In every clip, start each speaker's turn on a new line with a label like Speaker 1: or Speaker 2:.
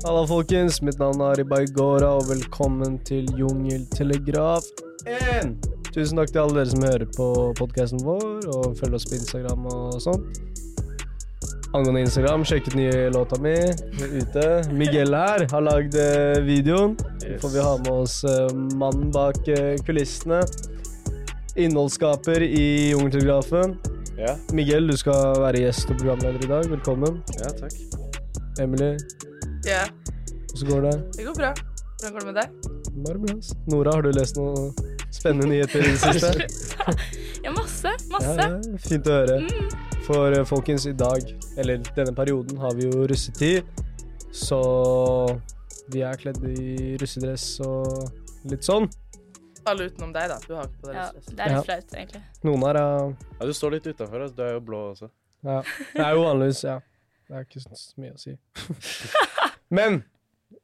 Speaker 1: Halla, folkens. Mitt navn er Ari Baigora, og velkommen til Jungeltelegraf 1. Tusen takk til alle dere som hører på podkasten vår, og følger oss på Instagram og sånt. Angående Instagram, sjekk ut nye låta mi ute. Miguel her har lagd eh, videoen. Så får vi ha med oss eh, mannen bak eh, kulissene. Innholdsskaper i Jungeltelegrafen.
Speaker 2: Ja,
Speaker 1: Miguel, du skal være gjest og programleder i dag. Velkommen.
Speaker 2: ja, takk.
Speaker 1: Emily,
Speaker 3: Ja,
Speaker 1: hvordan går det?
Speaker 3: det går bra. Hvordan går det med deg?
Speaker 1: Bare bra. Nora, har du lest noen spennende nyheter i det siste?
Speaker 4: Ja, masse.
Speaker 1: Ja,
Speaker 4: Masse.
Speaker 1: ja, fint å høre. For eh, folkens, i dag, eller denne perioden, har vi jo russetid. Så vi er kledd i russedress og litt sånn.
Speaker 3: Alle utenom deg, da. Du har ikke på deg
Speaker 4: Ja,
Speaker 3: russedress.
Speaker 4: det er litt flaut, egentlig.
Speaker 1: Noen her er
Speaker 2: Ja, du står litt utafor, du er jo blå også.
Speaker 1: Ja. Det er jo vanligvis, ja. Det er ikke så mye å si. Men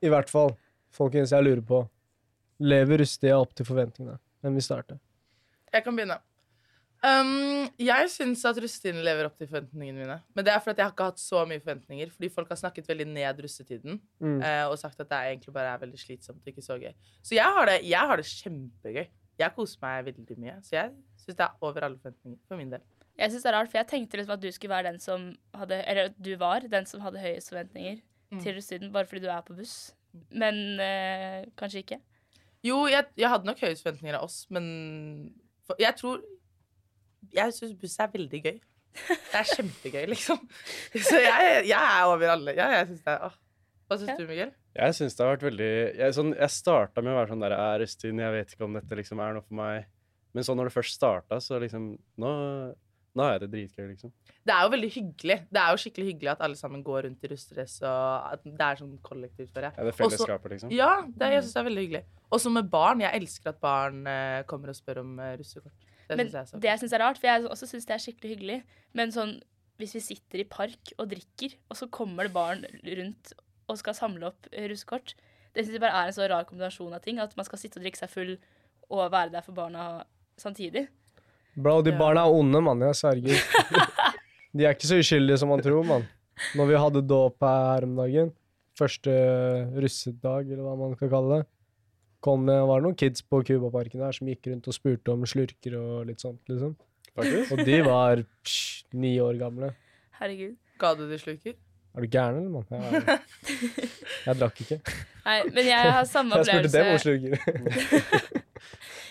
Speaker 1: i hvert fall, folkens, jeg lurer på Lever Rustia opp til forventningene? Hvem vil starte?
Speaker 3: Jeg kan begynne. Um, jeg syns at russetiden lever opp til forventningene mine. Men det er fordi jeg har ikke hatt så mye forventninger. Fordi folk har snakket veldig ned russetiden.
Speaker 1: Mm.
Speaker 3: uh, og sagt at det egentlig bare er veldig slitsomt og ikke så gøy. Så jeg har det, jeg har det kjempegøy. Jeg koser meg veldig mye. Så jeg syns det er over alle forventninger for min del.
Speaker 4: Jeg synes det er rart, for jeg tenkte liksom at du skulle være den som hadde Eller at du var den som hadde høyest forventninger
Speaker 3: Mm.
Speaker 4: til russetiden, bare fordi du er på buss. Men eh, kanskje ikke.
Speaker 3: Jo, jeg, jeg hadde nok høye forventninger av oss, men for, jeg tror Jeg syns buss er veldig gøy. Det er kjempegøy, liksom. Så jeg, jeg er over alle. Ja, jeg synes det er, åh. Hva syns
Speaker 4: Ja.
Speaker 3: du, Miguel?
Speaker 2: Jeg syns det har vært veldig Jeg, sånn, jeg starta med å være sånn der Er russetiden, jeg vet ikke om dette liksom er noe for meg. Men så når det først starta, så liksom Nå, nå er det dritgøy, liksom.
Speaker 3: Det er jo veldig hyggelig. Det er jo skikkelig hyggelig at alle sammen går rundt i russedress, og at det er sånn kollektivt, for jeg.
Speaker 2: Ja, det
Speaker 3: er
Speaker 2: fellesskapet, liksom.
Speaker 3: Ja, det, jeg syns det er veldig hyggelig. Også med barn. Jeg elsker at barn eh, kommer og spør om eh, russekort. Det
Speaker 4: Men
Speaker 3: syns jeg er så
Speaker 4: det jeg syns er rart, for jeg også syns det er skikkelig hyggelig, men sånn hvis vi sitter i park og drikker, og så kommer det barn rundt og skal samle opp eh, russekort Det syns jeg bare er en så rar kombinasjon av ting, at man skal sitte og drikke seg full og være der for barna samtidig.
Speaker 1: Bro, de
Speaker 3: Ja.
Speaker 1: barna er onde, mann. Jeg sverger. De er ikke så uskyldige som man tror, mann. Når vi hadde dåp her om dagen, første russedag, eller hva man skal kalle det, kom det var det noen kids på Cubaparken der som gikk rundt og spurte om slurker og litt sånt, liksom.
Speaker 2: Faktisk.
Speaker 1: Og de var psh, ni år gamle.
Speaker 4: Herregud.
Speaker 3: Ga du de slurker?
Speaker 1: Er du gæren, eller, mann? Jeg, jeg drakk ikke.
Speaker 4: Nei, men jeg har samme
Speaker 1: Jeg spurte dem om slurker.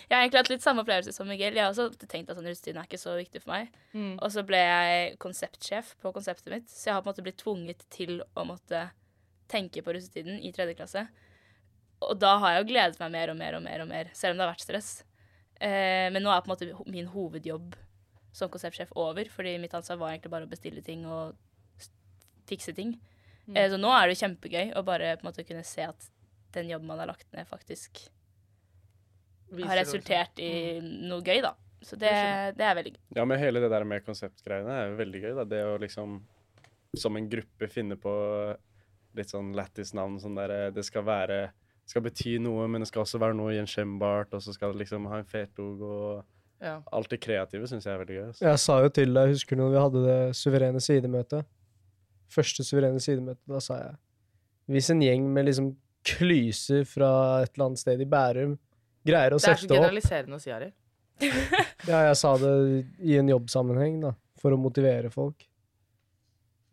Speaker 4: Jeg har egentlig hatt litt samme opplevelse som Miguel. Jeg har også tenkt at sånn russetiden er ikke så viktig for meg.
Speaker 3: Mm.
Speaker 4: Og så ble jeg konseptsjef på konseptet mitt, så jeg har på en måte blitt tvunget til å måtte tenke på russetiden i tredje klasse. Og da har jeg jo gledet meg mer og mer og mer, og mer, selv om det har vært stress. Eh, men nå er på en måte min hovedjobb som konseptsjef over, fordi mitt ansvar var egentlig bare å bestille ting og fikse ting.
Speaker 3: Mm.
Speaker 4: Eh, så nå er det kjempegøy å bare på en måte kunne se at den jobben man har lagt ned, faktisk har resultert i
Speaker 3: Mm.
Speaker 4: noe gøy, da. Så det, det er veldig gøy.
Speaker 2: Ja, men hele det der med konseptgreiene er jo veldig gøy, da. Det å liksom som en gruppe finne på litt sånn lættis navn. Sånn der eh, Det skal være det skal bety noe, men det skal også være noe gjenkjennbart, og så skal det liksom ha en fet logo. og
Speaker 3: Ja.
Speaker 2: Alt det kreative syns jeg er veldig gøy. Så.
Speaker 1: Jeg sa jo til deg, husker du når vi hadde det suverene sidemøtet? Første suverene sidemøte, da sa jeg Hvis en gjeng med liksom klyser fra et eller annet sted i Bærum greier å
Speaker 3: Det er så generaliserende å si, Ari.
Speaker 1: Ja, jeg sa det i en jobbsammenheng, da, for å motivere folk.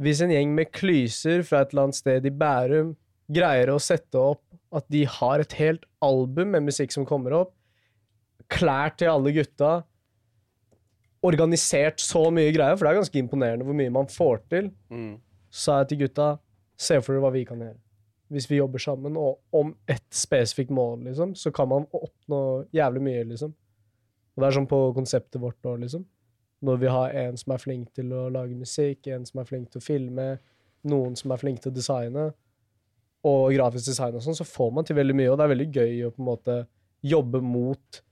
Speaker 1: Hvis en gjeng med klyser fra et eller annet sted i Bærum greier å sette opp at de har et helt album med musikk som kommer opp, klær til alle gutta, organisert så mye greier, for det er ganske imponerende hvor mye man får til,
Speaker 2: Mm.
Speaker 1: sa jeg til gutta, se for dere hva vi kan gjøre. Hvis vi jobber sammen og om ett spesifikt mål, liksom, så kan man oppnå jævlig mye, liksom. Og det er sånn på konseptet vårt nå, liksom. Når vi har en som er flink til å lage musikk, en som er flink til å filme, noen som er flink til å designe, og grafisk design og sånn, så får man til veldig mye, og det er veldig gøy å på en måte jobbe mot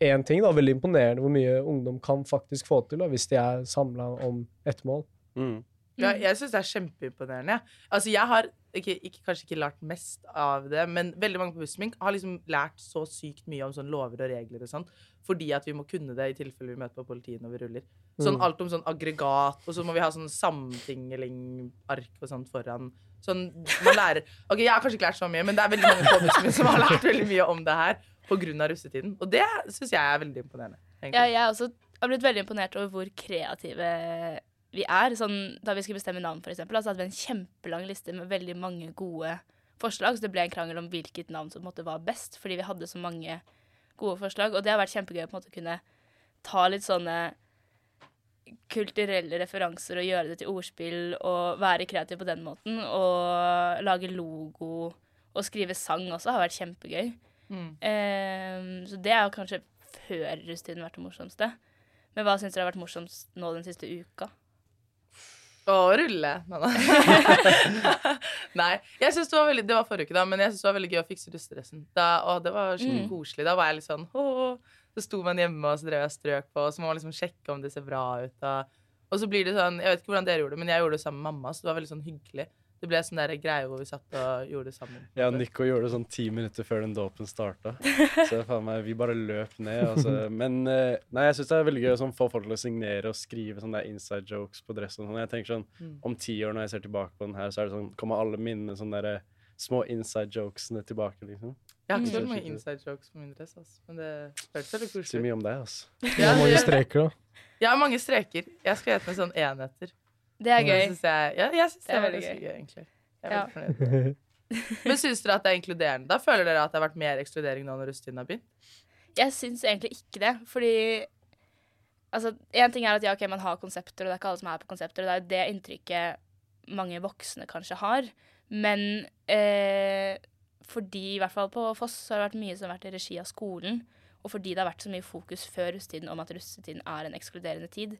Speaker 1: én ting. da, Veldig imponerende hvor mye ungdom kan faktisk få til da, hvis de er samla om ett mål.
Speaker 2: Mm.
Speaker 3: Ja, jeg syns det er kjempeimponerende. Ja. Altså, jeg har ikke, ikke, kanskje ikke lært mest av det, men veldig mange på bussen min har liksom lært så sykt mye om sånn lover og regler og sånn, fordi at vi må kunne det i tilfelle vi møter på politiet når vi ruller. Sånn
Speaker 1: Mm.
Speaker 3: alt om sånn aggregat, og så må vi ha sånn samtingeling-ark og sånt foran, Sånn, man lærer Ok, jeg har kanskje ikke lært så mye, men det er veldig mange på bussen min som har lært veldig mye om det her av russetiden. Og det syns jeg er veldig imponerende. egentlig.
Speaker 4: Ja, jeg også har blitt veldig imponert over hvor kreative vi er. Sånn, da vi skulle bestemme navn, eksempel, altså hadde vi en kjempelang liste med veldig mange gode forslag. Så det ble en krangel om hvilket navn som måte var best, fordi vi hadde så mange gode forslag. Og det har vært kjempegøy å måte kunne ta litt sånne kulturelle referanser og gjøre det til ordspill og være kreativ på den måten. Og lage logo og skrive sang også har vært kjempegøy.
Speaker 3: Mm.
Speaker 4: Ehm, så det har kanskje før russetiden vært det morsomste. Men hva syns dere har vært morsomst nå den siste uka?
Speaker 3: Å rulle. Nei. Jeg synes det var veldig Det var forrige uke, da, men jeg synes det var veldig gøy å fikse russedressen. Det var skikkelig
Speaker 4: Mm.
Speaker 3: koselig. Da var jeg litt sånn åh. Så sto man hjemme, og så drev jeg strøk på, og så må man liksom sjekke om det ser bra ut. Da. Og så blir det sånn Jeg vet ikke hvordan dere gjorde det, men jeg gjorde det sammen med mamma, så det var veldig sånn hyggelig. Det ble sånn der greie hvor vi satt og gjorde det sammen.
Speaker 2: Ja, Nico gjorde det sånn ti minutter før den dåpen starta. Så faen meg, vi bare løp ned. Altså. Men eh, nei, jeg syns det er veldig gøy å sånn, få folk til å signere og skrive sånne der inside jokes på dressen. Sånn. Jeg tenker sånn,
Speaker 3: Mm.
Speaker 2: Om ti år, når jeg ser tilbake på den her, så er det sånn, kommer alle minnene sånne der, små inside jokesene tilbake. liksom.
Speaker 3: Jeg har ikke så
Speaker 2: Mm.
Speaker 3: mange inside jokes på min dress, altså. men det hørtes veldig
Speaker 2: Si
Speaker 3: koselig ut.
Speaker 2: mye om deg, altså.
Speaker 1: Det er mange streker, da.
Speaker 3: Jeg har mange streker. Jeg skal hete med sånn enheter.
Speaker 4: Det er
Speaker 3: Det
Speaker 4: gøy.
Speaker 3: synes jeg, ja, jeg synes det,
Speaker 4: Det er veldig gøy.
Speaker 3: egentlig. Jeg er
Speaker 4: Ja.
Speaker 3: veldig fornøyd. Men syns dere at det er inkluderende? Da føler dere at det har vært mer ekskludering nå når russetiden har begynt?
Speaker 4: Jeg syns egentlig ikke det, fordi Altså, én ting er at ja, ok, man har konsepter, og det er ikke alle som er på konsepter, og det er jo det inntrykket mange voksne kanskje har. Men eh, fordi, i hvert fall på Foss, så har det vært mye som har vært i regi av skolen, og fordi det har vært så mye fokus før russetiden om at russetiden er en ekskluderende tid,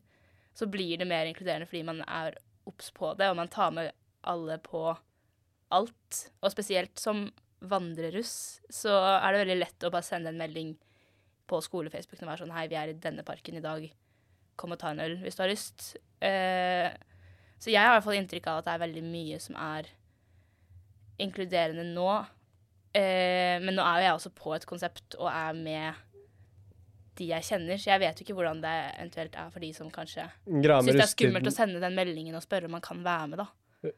Speaker 4: så blir det mer inkluderende fordi man er obs på det, og man tar med alle på alt. Og spesielt som vandreruss, så er det veldig lett å bare sende en melding på skolefacebooken og være sånn Hei, vi er i denne parken i dag. Kom og ta en øl hvis du har lyst. Eh, så jeg har i hvert fall inntrykk av at det er veldig mye som er inkluderende nå. Eh, men nå er jo jeg også på et konsept og er med de jeg kjenner, så jeg vet jo ikke hvordan det eventuelt er for de som kanskje
Speaker 1: Greia
Speaker 4: syns det er skummelt å sende den meldingen og spørre om man kan være med, da.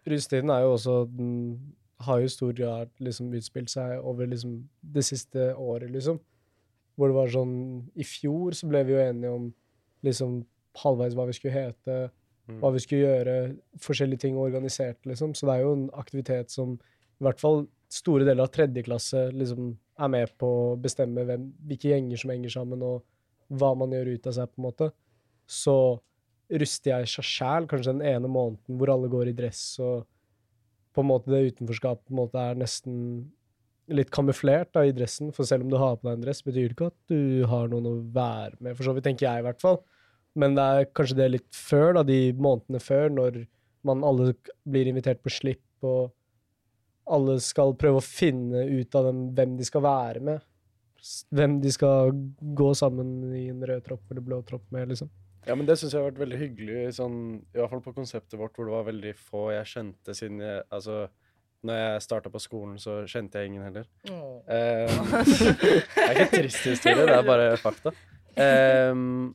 Speaker 1: Russetiden er jo også Den har jo i stor grad liksom utspilt seg over liksom det siste året, liksom. Hvor det var sånn I fjor så ble vi jo enige om liksom halvveis hva vi skulle hete,
Speaker 2: Mm.
Speaker 1: hva vi skulle gjøre, forskjellige ting organisert, liksom. Så det er jo en aktivitet som i hvert fall store deler av tredje klasse liksom er med på å bestemme hvem, hvilke gjenger som henger sammen, og hva man gjør ut av seg, på en måte. Så ruster jeg seg sjæl kanskje den ene måneden hvor alle går i dress, og på en måte det utenforskapet på en måte er nesten litt kamuflert da, i dressen. For selv om du har på deg en dress, betyr det ikke at du har noen å være med, for så vidt, tenker jeg i hvert fall. Men det er kanskje det litt før, da, de månedene før, når man alle blir invitert på slipp, og alle skal prøve å finne ut av dem, hvem de skal være med. Hvem de skal gå sammen i en rød tropp eller blå tropp med, liksom.
Speaker 2: Ja, men det syns jeg har vært veldig hyggelig, sånn, i hvert fall på konseptet vårt, hvor det var veldig få jeg kjente siden jeg Altså, når jeg starta på skolen, så kjente jeg ingen heller. Eh, det er ikke en trist historie, det er bare fakta. Um,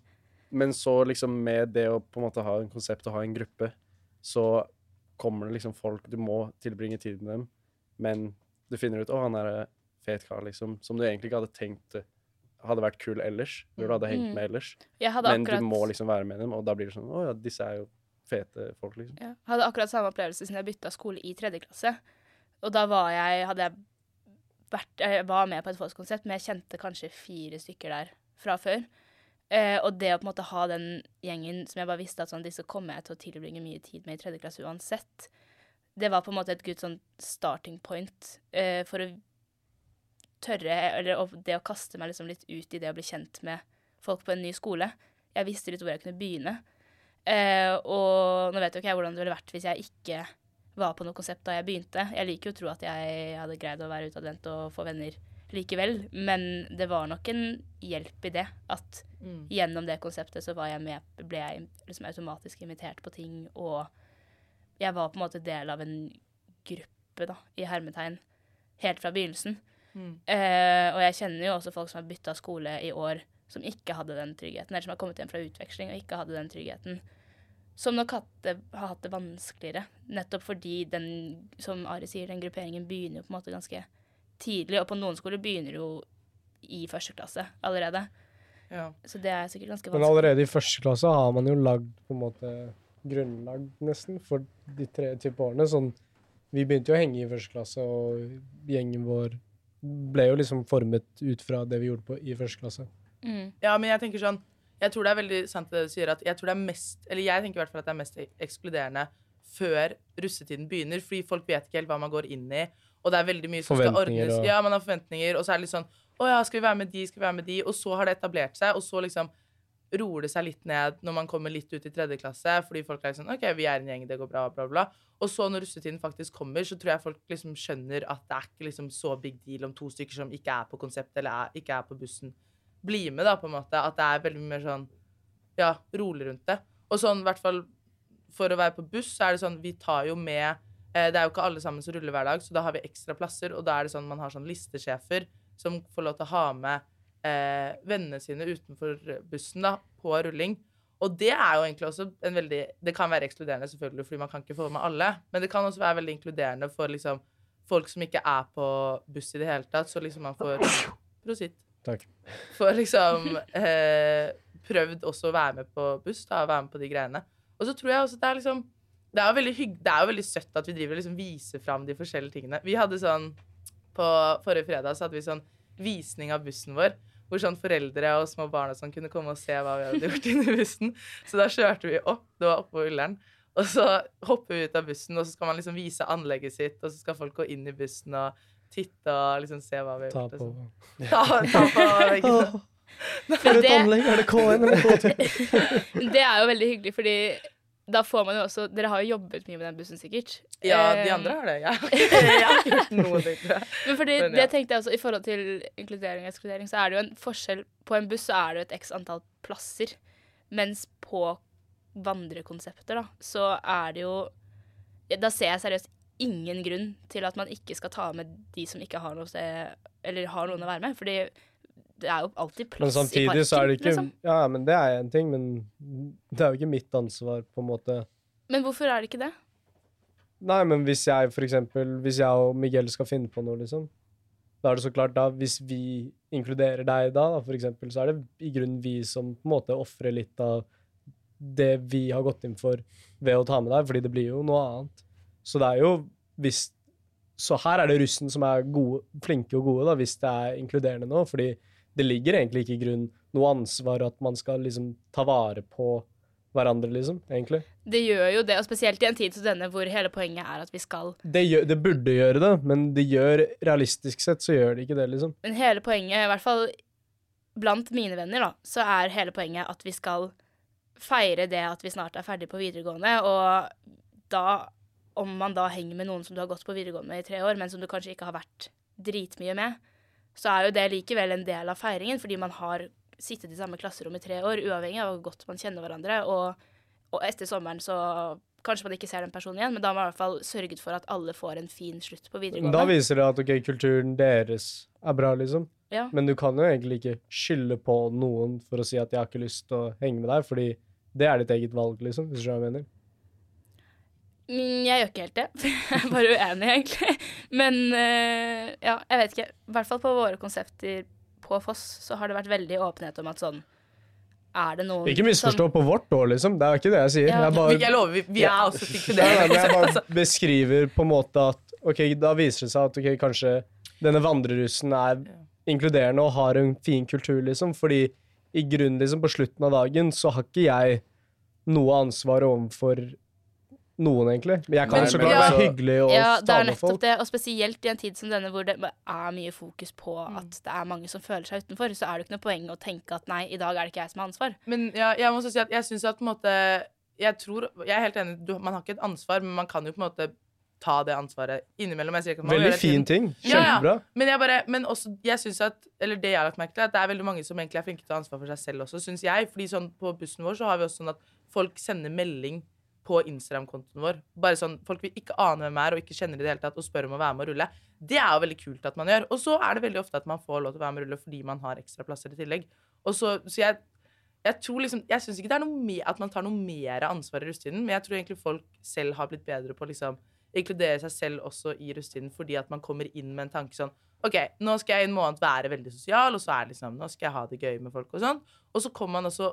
Speaker 2: men så liksom med det å på en måte ha en konsept og ha en gruppe, så kommer det liksom folk Du må tilbringe tid med dem, men du finner ut 'Å, han er fet kar', liksom. Som du egentlig ikke hadde tenkt eh, hadde vært kul ellers. Når du hadde hengt
Speaker 4: Mm.
Speaker 2: med ellers.
Speaker 4: Jeg
Speaker 2: Men
Speaker 4: akkurat
Speaker 2: du må liksom være med dem, og da blir det sånn 'Å ja, disse er jo fete folk', liksom.
Speaker 4: Ja, hadde akkurat samme opplevelse siden jeg bytta skole i tredje klasse. Og da var jeg, hadde jeg vært, jeg var med på et Foss-konsept, men jeg kjente kanskje fire stykker der fra før. Eh, og det å på en måte ha den gjengen som jeg bare visste at sånn, disse kommer jeg til å tilbringe mye tid med i tredje klasse uansett, det var på en måte et good sånn starting point eh, for å tørre, eller det å kaste meg liksom litt ut i det å bli kjent med folk på en ny skole. Jeg visste litt hvor jeg kunne begynne. Eh, og nå vet jo ikke jeg hvordan det ville vært hvis jeg ikke var på noe konsept da jeg begynte. Jeg liker jo å tro at jeg hadde greid å være utadvendt og få venner likevel, men det var nok en hjelp i det. At
Speaker 3: Mm.
Speaker 4: gjennom det konseptet så var jeg med, ble jeg liksom automatisk invitert på ting, og jeg var på en måte del av en gruppe, da, i hermetegn, helt fra begynnelsen.
Speaker 3: Mm.
Speaker 4: Uh, og jeg kjenner jo også folk som har bytta skole i år, som ikke hadde den tryggheten, eller som har kommet hjem fra utveksling og ikke hadde den tryggheten. som nok hadde, har hatt det vanskeligere. Nettopp fordi den, som Ari sier, den grupperingen begynner jo på en måte ganske tidlig. Og på noen skoler begynner jo i første klasse allerede.
Speaker 3: Ja.
Speaker 4: Så det er sikkert ganske vanskelig.
Speaker 1: Men allerede i første klasse har man jo lagd på en måte grunnlag, nesten, for de tre type årene. Sånn, vi begynte jo å henge i første klasse, og gjengen vår ble jo liksom formet ut fra det vi gjorde på, i første klasse.
Speaker 4: Mm.
Speaker 3: Ja, men jeg tenker sånn Jeg tror det er veldig sant det du sier, at jeg tror det er mest Eller jeg tenker i hvert fall at det er mest ekskluderende før russetiden begynner, fordi folk vet ikke helt hva man går inn i, og det er veldig mye som skal ordnes.
Speaker 1: og-
Speaker 3: Ja, man har forventninger, og så er det litt sånn Å ja, skal vi være med de, skal vi være med de? Og så har det etablert seg, og så liksom roer det seg litt ned når man kommer litt ut i tredje klasse, fordi folk er sånn OK, vi er en gjeng, det går bra, bla, bla. Og så når russetiden faktisk kommer, så tror jeg folk liksom skjønner at det er ikke liksom så big deal om to stykker som ikke er på konsept eller er, ikke er på bussen, blir med, da, på en måte. At det er veldig mer sånn ja, rolig rundt det. Og sånn, i hvert fall for å være på buss, så er det sånn, vi tar jo med eh, Det er jo ikke alle sammen som ruller hver dag, så da har vi ekstra plasser, og da er det sånn man har sånn listesjefer som får lov til å ha med eh, vennene sine utenfor bussen da, på rulling. Og det er jo egentlig også en veldig Det kan være ekskluderende, selvfølgelig, fordi man kan ikke få med alle, men det kan også være veldig inkluderende for liksom folk som ikke er på buss i det hele tatt, så liksom man får Prosit.
Speaker 1: Takk.
Speaker 3: Får liksom eh, prøvd også å være med på buss, da, være med på de greiene. Og så tror jeg også det er liksom Det er det er jo veldig søtt at vi driver og liksom viser fram de forskjellige tingene. Vi hadde sånn På forrige fredag så hadde vi sånn visning av bussen vår. Hvor sånn foreldre og små barn og sånn kunne komme og se hva vi hadde gjort inni bussen. Så da kjørte vi opp. Det var oppå Ullern. Og så hopper vi ut av bussen, og så skal man liksom vise anlegget sitt, og så skal folk gå inn i bussen og titte og liksom se hva vi har
Speaker 1: Ta
Speaker 3: gjort.
Speaker 1: på
Speaker 3: og sånn. Ta, ta på.
Speaker 1: For et
Speaker 4: det-
Speaker 1: anlegg! Er det K1 eller K2?
Speaker 4: Det er jo veldig hyggelig, fordi da får man jo også Dere har jo jobbet mye med den bussen, sikkert.
Speaker 3: Ja, de
Speaker 4: Eh,
Speaker 3: andre har det. Ja. jeg har ikke gjort noe, tror jeg.
Speaker 4: Men fordi
Speaker 3: Men ja.
Speaker 4: det tenkte jeg også I forhold til inkludering og ekskludering, så er det jo en forskjell På en buss så er det jo et x antall plasser, mens på vandrekonsepter, da, så er det jo Da ser jeg seriøst ingen grunn til at man ikke skal ta med de som ikke har noe sted Eller har noen å være med, fordi det er jo alltid plass
Speaker 1: Men
Speaker 4: i
Speaker 1: samtidig
Speaker 4: parken.
Speaker 1: så er det ikke
Speaker 4: liksom.
Speaker 1: Ja, men det er en ting, men det er jo ikke mitt ansvar, på en måte.
Speaker 4: Men hvorfor er det ikke det?
Speaker 1: Nei, men hvis jeg for eksempel Hvis jeg og Miguel skal finne på noe, liksom, da er det så klart da Hvis vi inkluderer deg da, da for eksempel, så er det i grunnen vi som på en måte ofrer litt av det vi har gått inn for ved å ta med deg, fordi det blir jo noe annet. Så det er jo hvis Så her er det russen som er gode, flinke og gode, da, hvis det er inkluderende nå, fordi det ligger egentlig ikke i grunn noe ansvar at man skal liksom ta vare på hverandre, liksom, egentlig.
Speaker 4: Det gjør jo det, og spesielt i en tid som denne hvor hele poenget er at vi skal
Speaker 1: Det, gjør, det burde gjøre det, men det gjør realistisk sett så gjør det ikke det, liksom.
Speaker 4: Men hele poenget, i hvert fall blant mine venner, da, så er hele poenget at vi skal feire det at vi snart er ferdig på videregående, og da om man da henger med noen som du har gått på videregående med i tre år, men som du kanskje ikke har vært dritmye med, så er jo det likevel en del av feiringen, fordi man har sittet i samme klasserom i tre år, uavhengig av hvor godt man kjenner hverandre, og, og etter sommeren så kanskje man ikke ser den personen igjen, men da har man i hvert fall sørget for at alle får en fin slutt på videregående.
Speaker 1: Da viser det at ok, kulturen deres er bra, liksom.
Speaker 4: Ja.
Speaker 1: Men du kan jo egentlig ikke skylde på noen for å si at jeg har ikke lyst til å henge med deg, fordi det er ditt eget valg, liksom, hvis du skjønner hva jeg mener.
Speaker 4: Mm, Jeg gjør ikke helt det. Jeg er bare uenig, egentlig. Men eh, ja, jeg vet ikke. I hvert fall på våre konsepter på Foss så har det vært veldig åpenhet om at sånn Er det noen
Speaker 1: Ikke misforstå på vårt år, liksom. Det er ikke det jeg sier.
Speaker 4: Ja.
Speaker 1: Jeg bare,
Speaker 3: Jeg lover, vi, vi er også
Speaker 1: Nei,
Speaker 3: til
Speaker 1: det. Ja, jeg bare beskriver på en måte at ok, da viser det seg at ok, kanskje denne vandrerussen er inkluderende og har en fin kultur, liksom. Fordi i grunnen, liksom, på slutten av dagen, så har ikke jeg noe ansvar overfor noen, egentlig. Men jeg kan
Speaker 2: men,
Speaker 1: så klart være hyggelig og
Speaker 4: Ja, det
Speaker 1: ta
Speaker 4: er
Speaker 1: med
Speaker 4: nettopp
Speaker 1: folk.
Speaker 4: det. Og spesielt i en tid som denne hvor det er mye fokus på
Speaker 3: Mm.
Speaker 4: at det er mange som føler seg utenfor, så er det ikke noe poeng å tenke at nei, i dag er det ikke jeg som har ansvar.
Speaker 3: Men ja, jeg må også si at jeg syns at på en måte Jeg tror Jeg er helt enig, du, man har ikke et ansvar, men man kan jo på en måte ta det ansvaret innimellom. Jeg sier ikke at man
Speaker 1: Veldig fin
Speaker 3: ting.
Speaker 1: ting.
Speaker 3: Ja, ja.
Speaker 1: Kjempebra.
Speaker 3: Men jeg bare, men også, jeg synes at, eller det jeg har lagt merke til, er at det er veldig mange som egentlig er flinke til å ta ansvar for seg selv også, syns jeg. Fordi sånn på bussen vår så har vi også sånn at folk sender melding på Instagram-kontoen vår. Bare sånn, Folk vil ikke ane hvem jeg er og ikke kjenner i det hele tatt, og spør om å være med og rulle. Det er jo veldig kult at man gjør. Og så er det veldig ofte at man får lov til å være med og rulle fordi man har ekstra plasser i tillegg. Og så, så jeg, Jeg tror liksom, jeg syns ikke det er noe mer, at man tar noe mer ansvar i russetiden, men jeg tror egentlig folk selv har blitt bedre på å liksom inkludere seg selv også i russetiden, fordi at man kommer inn med en tanke sånn OK, nå skal jeg i en måned være veldig sosial, og så er det liksom Nå skal jeg ha det gøy med folk og sånn. Og så kommer man også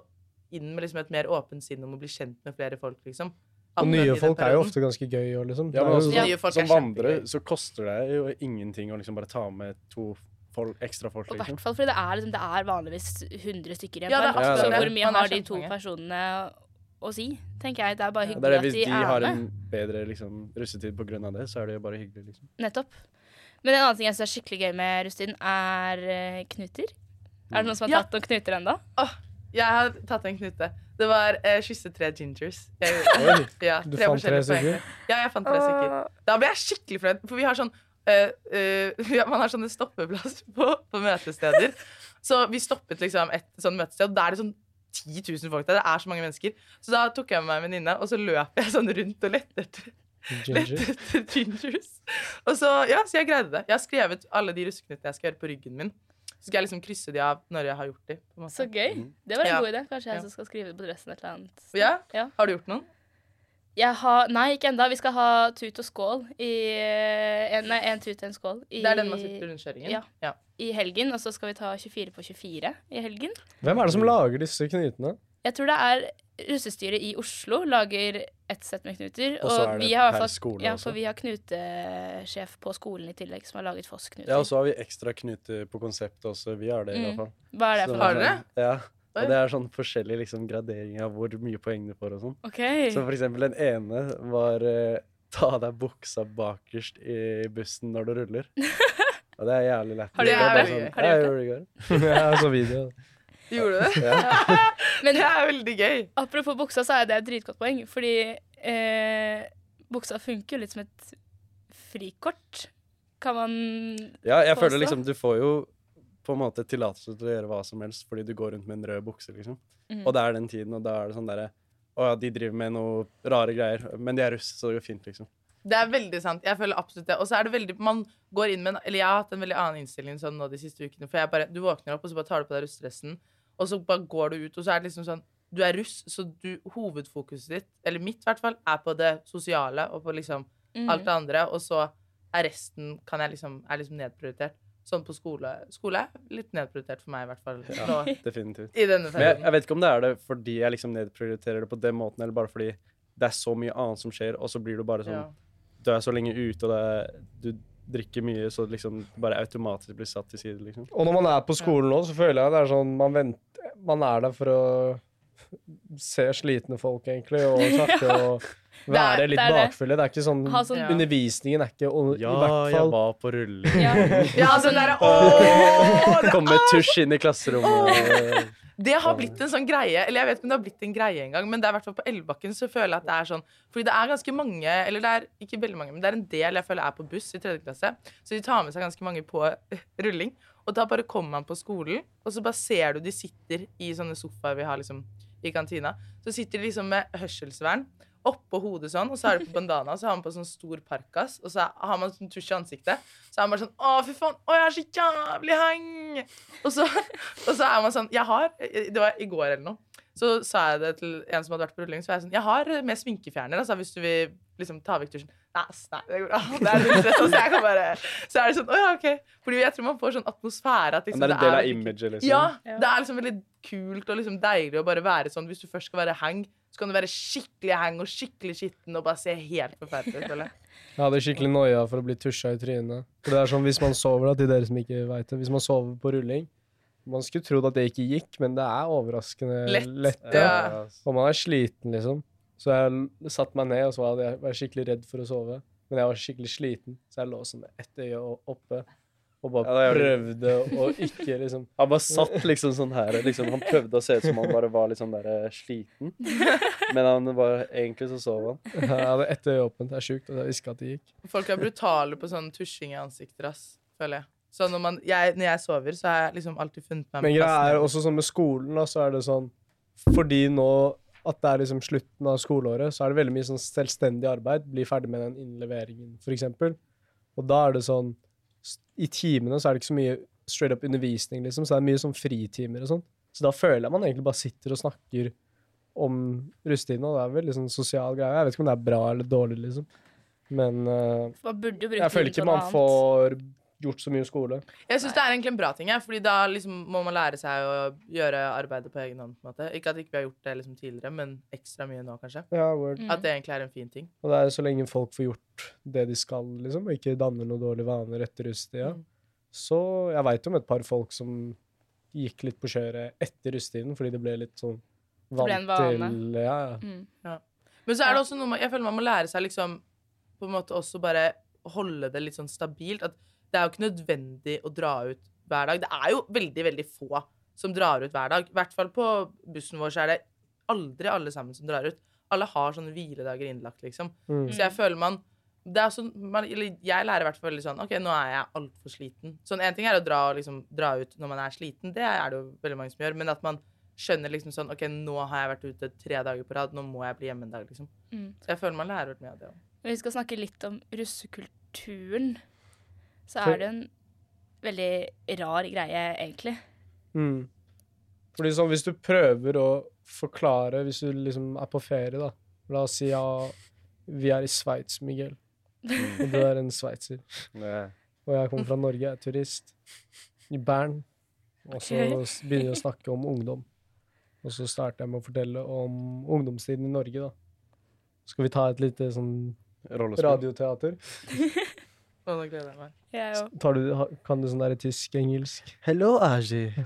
Speaker 3: inn med liksom et mer åpent sinn om å bli kjent med flere folk, liksom.
Speaker 1: Og nye folk er jo ofte ganske gøy Og liksom.
Speaker 2: Ja, men
Speaker 1: er
Speaker 2: også,
Speaker 3: Ja. Nye folk
Speaker 2: som
Speaker 3: er
Speaker 2: vandrer så koster det jo ingenting å liksom bare ta med to folk, ekstra folk,
Speaker 4: Og
Speaker 2: liksom.
Speaker 4: hvert fordi det er, liksom, det er vanligvis 100 stykker igjen.
Speaker 3: Ja, det er
Speaker 4: park.
Speaker 2: akkurat
Speaker 4: så
Speaker 2: det.
Speaker 4: hvor mye
Speaker 3: er
Speaker 4: har de to personene å si, tenker jeg. Det er bare
Speaker 2: Ja,
Speaker 4: hyggelig
Speaker 2: de er med
Speaker 4: at
Speaker 2: hvis
Speaker 4: de er
Speaker 2: har en bedre liksom, russetid på grunn av det, så er det jo bare hyggelig, liksom.
Speaker 4: Nettopp. Men en annen ting jeg syns er skikkelig gøy med russetiden, er eh, knuter. Er det noen som har
Speaker 3: Ja.
Speaker 4: tatt noen knuter ennå?
Speaker 3: Jeg har tatt en knute. Det var eh, kysse tre gingers. Jeg,
Speaker 1: Oi,
Speaker 3: ja,
Speaker 1: du fant tre stykker?
Speaker 3: Ja, jeg fant tre stykker. Da ble jeg skikkelig fornøyd, for vi har sånn eh, eh, Man har sånne stoppeplass på, på møtesteder. Så vi stoppet liksom et sånn møtested, og da er det sånn 10 000 folk der. Det er så mange mennesker. Så da tok jeg med meg en venninne, og så løp jeg sånn rundt og lette etter,
Speaker 1: Ginger.
Speaker 3: etter gingers. Og så, ja, så jeg greide det. Jeg har skrevet alle de russeknutene jeg skal gjøre på ryggen min. Så skal jeg liksom krysse de av når jeg har gjort de. På en måte.
Speaker 4: Så gøy.
Speaker 2: Mhm.
Speaker 4: Det var en
Speaker 3: Ja.
Speaker 4: god idé. Kanskje jeg
Speaker 3: Ja.
Speaker 4: som skal skrive det på dressen et eller annet.
Speaker 3: Ja?
Speaker 4: Ja.
Speaker 3: Har du gjort noen?
Speaker 4: Jeg har, nei, ikke enda. Vi skal ha tut og skål i eh, en, Nei, en tut og en skål i,
Speaker 3: Det er den man sitter på rundkjøringen?
Speaker 4: Ja.
Speaker 3: ja.
Speaker 4: i helgen. Og så skal vi ta 24 på 24 i helgen.
Speaker 1: Hvem er det som lager disse knutene?
Speaker 4: Jeg tror det er russestyret i Oslo lager ett sett med knuter.
Speaker 2: Og så
Speaker 4: Og,
Speaker 2: er det
Speaker 4: vi har
Speaker 2: per
Speaker 4: fall
Speaker 2: skole
Speaker 4: ja,
Speaker 2: også.
Speaker 4: for vi har knutesjef på skolen i tillegg som har laget Foss-knuter.
Speaker 2: Ja, og så har vi ekstra knuter på konseptet også. Vi har det, i
Speaker 4: Mm.
Speaker 2: hvert fall.
Speaker 4: Hva er det
Speaker 2: Så
Speaker 4: for
Speaker 3: Har
Speaker 4: noe?
Speaker 3: dere?
Speaker 2: sånn- Ja. Og det er sånn forskjellig liksom, gradering av hvor mye poeng du får og sånn.
Speaker 4: OK.
Speaker 2: Så for eksempel den ene var eh, ta deg buksa bakerst i bussen når du ruller. Og det er jævlig lett.
Speaker 4: Har du
Speaker 3: gjort det?
Speaker 2: Sånn,
Speaker 4: Har du
Speaker 2: ja,
Speaker 4: gjort
Speaker 2: jeg gjorde det i går.
Speaker 1: jeg så video.
Speaker 3: Gjorde du det?
Speaker 2: Ja.
Speaker 4: Men
Speaker 3: Det er veldig gøy.
Speaker 4: apropos buksa, så er det et dritgodt poeng. Fordi eh, buksa funker jo litt som et frikort. Kan man
Speaker 2: ja, jeg
Speaker 4: Påstå.
Speaker 2: føler liksom du får jo på en måte tillatelse til å gjøre hva som helst fordi du går rundt med en rød bukse, liksom.
Speaker 4: Mm.
Speaker 2: Og det er den tiden, og da er det sånn derre Å ja, de driver med noe rare greier, men de er russ, så det går fint, liksom.
Speaker 3: Det er veldig sant. Jeg føler absolutt det. Og så er det veldig Man går inn med en Eller jeg har hatt en veldig annen innstilling sånn nå de siste ukene. For jeg bare Du våkner opp, og så bare tar du på deg russedressen, og så bare går du ut, og så er det liksom sånn Du er russ, så du Hovedfokuset ditt, eller mitt i hvert fall, er på det sosiale og på liksom
Speaker 4: mm.
Speaker 3: alt det andre, og så er resten kan jeg liksom, er liksom nedprioritert. Sånn på skole. Skole er litt nedprioritert for meg, i hvert fall
Speaker 2: Ja,
Speaker 3: nå
Speaker 2: definitivt.
Speaker 3: i denne
Speaker 2: Men jeg, jeg vet ikke om det er det fordi jeg liksom nedprioriterer det på den måten, eller bare fordi det er så mye annet som skjer, og så blir du bare sånn
Speaker 3: Ja.
Speaker 2: Du er så lenge ute, og det er, du drikker mye, så det liksom bare automatisk blir satt til side, liksom.
Speaker 1: Og når man er på skolen nå, så føler jeg det er sånn Man, venter, man er der for å se slitne folk, egentlig, og snakke og
Speaker 3: Det er-
Speaker 1: være litt
Speaker 4: er
Speaker 1: bakfulle. Det er ikke sånn
Speaker 4: sånn
Speaker 3: Ja.
Speaker 1: Undervisningen er ikke og,
Speaker 2: Ja,
Speaker 1: I hvert
Speaker 2: jeg var på rulling.
Speaker 4: Ja.
Speaker 3: Ja, den derre Åh! det
Speaker 2: Kom med tusj inn i klasserommet.
Speaker 3: Det har blitt en sånn greie, eller jeg vet ikke om det har blitt en greie engang, men det er i hvert fall på Elvebakken så føler jeg at det er sånn Fordi det er ganske mange, eller det er ikke veldig mange, men det er en del jeg føler er på buss i tredje klasse, så de tar med seg ganske mange på eh, rulling. Og da bare kommer man på skolen, og så bare ser du de sitter i sånne sofaer vi har liksom i kantina. Så sitter de liksom med hørselsvern oppå hodet sånn, og så har det på bandana, så har man på sånn stor parkas, og så har man sånn tusj i ansiktet. Så er man bare sånn Å, fy faen, å, jeg er så jævlig hang! Og så, og så er man sånn Jeg har Det var i går eller noe. Så sa jeg det til en som hadde vært på rulling, så var jeg sånn Jeg har med sminkefjerner, altså, hvis du vil liksom ta vekk tusjen. Nei, nei, det går bra. Det er litt stress, så jeg kan bare Så er det sånn Å ja, OK. Fordi jeg tror man får sånn atmosfære at liksom,
Speaker 2: Men det er en del av imaget, liksom.
Speaker 3: ja,
Speaker 4: Ja.
Speaker 3: det er liksom veldig kult og liksom deilig å bare være sånn. Hvis du først skal være hang, så kan du være skikkelig heng og skikkelig skitten og bare se helt forferdelig ut. jeg.
Speaker 1: Hadde skikkelig noia for å bli tusja i trynet. For det er sånn, Hvis man sover, da, til dere som ikke vet det, hvis man sover på rulling Man skulle trodd at det ikke gikk, men det er overraskende
Speaker 3: Lett.
Speaker 1: lett.
Speaker 3: Ja.
Speaker 1: Og man er sliten, liksom. Så jeg satte meg ned, og så var jeg var skikkelig redd for å sove. Men jeg var skikkelig sliten, så jeg lå sånn med ett øye oppe og bare
Speaker 2: Ja,
Speaker 1: prøvde å ikke liksom
Speaker 2: Han bare satt liksom sånn her. Liksom, han prøvde å se ut som han bare var litt sånn der eh, sliten. Men han var, egentlig så sov han.
Speaker 1: Ja, det er ett øye åpent. Det er sjukt. Og jeg visste at det gikk.
Speaker 3: Folk er brutale på sånn tusjing i ansikter, ass. Føler jeg. Så når, man, jeg, når jeg sover, så har jeg liksom alltid funnet meg
Speaker 1: Men
Speaker 3: med
Speaker 1: greia er også sånn med skolen, da, så er det sånn Fordi nå at det er liksom slutten av skoleåret, så er det veldig mye sånn selvstendig arbeid. Bli ferdig med den innleveringen, for eksempel. Og da er det sånn I timene så er det ikke så mye straight up undervisning, liksom, så det er mye sånn fritimer og sånn. Så da føler jeg man egentlig bare sitter og snakker om russetiden, og det er vel liksom sosial greie. Jeg vet ikke om det er bra eller dårlig, liksom. Men
Speaker 4: uh,
Speaker 1: jeg føler ikke man får gjort så mye skole.
Speaker 3: Jeg syns det er egentlig en bra ting, jeg, fordi da liksom må man lære seg å gjøre arbeidet på egen hånd. på en måte. Ikke at ikke vi har gjort det liksom tidligere, men ekstra mye nå, kanskje.
Speaker 1: Ja, word.
Speaker 4: Mm.
Speaker 3: At det egentlig er en fin ting.
Speaker 1: Og det er så lenge folk får gjort det de skal, liksom, og ikke danner noen dårlige vaner etter russetida.
Speaker 3: Mm.
Speaker 1: Så jeg veit om et par folk som gikk litt på kjøret etter russetiden, fordi det ble litt sånn
Speaker 4: ble
Speaker 1: vant
Speaker 4: en
Speaker 1: til Ja, ja.
Speaker 4: Mm.
Speaker 3: Men så er det også noe man, jeg føler man må lære seg liksom på en måte også bare holde det litt sånn stabilt. At det er jo ikke nødvendig å dra ut hver dag. Det er jo veldig, veldig få som drar ut hver dag. I hvert fall på bussen vår så er det aldri alle sammen som drar ut. Alle har sånne hviledager innlagt, liksom.
Speaker 1: Mm.
Speaker 3: Så jeg føler man det er sånn, man, eller Jeg lærer i hvert fall veldig sånn OK, nå er jeg altfor sliten. Sånn En ting er å dra, liksom, dra ut når man er sliten, det er det jo veldig mange som gjør. Men at man skjønner liksom sånn OK, nå har jeg vært ute tre dager på rad, nå må jeg bli hjemme en dag, liksom.
Speaker 4: Mm.
Speaker 3: Så jeg føler man lærer mye av det òg.
Speaker 4: Vi skal snakke litt om russekulturen, så er det en veldig rar greie, egentlig.
Speaker 1: Mm. Fordi sånn, hvis du prøver å forklare, hvis du liksom er på ferie, da La oss si ja, vi er i Sveits, Miguel, og du er en sveitser. Og jeg kommer fra Norge, jeg er turist. I Bern. Og så begynner jeg å snakke om ungdom. Og så starter jeg med å fortelle om ungdomstiden i Norge, da. Skal vi ta et lite sånn
Speaker 2: Rollespill.
Speaker 1: radioteater?
Speaker 3: Å, nå gleder jeg meg.
Speaker 4: Jeg òg.
Speaker 1: Tar du, ha- kan du sånn der tysk-engelsk?
Speaker 2: Hello, Aji.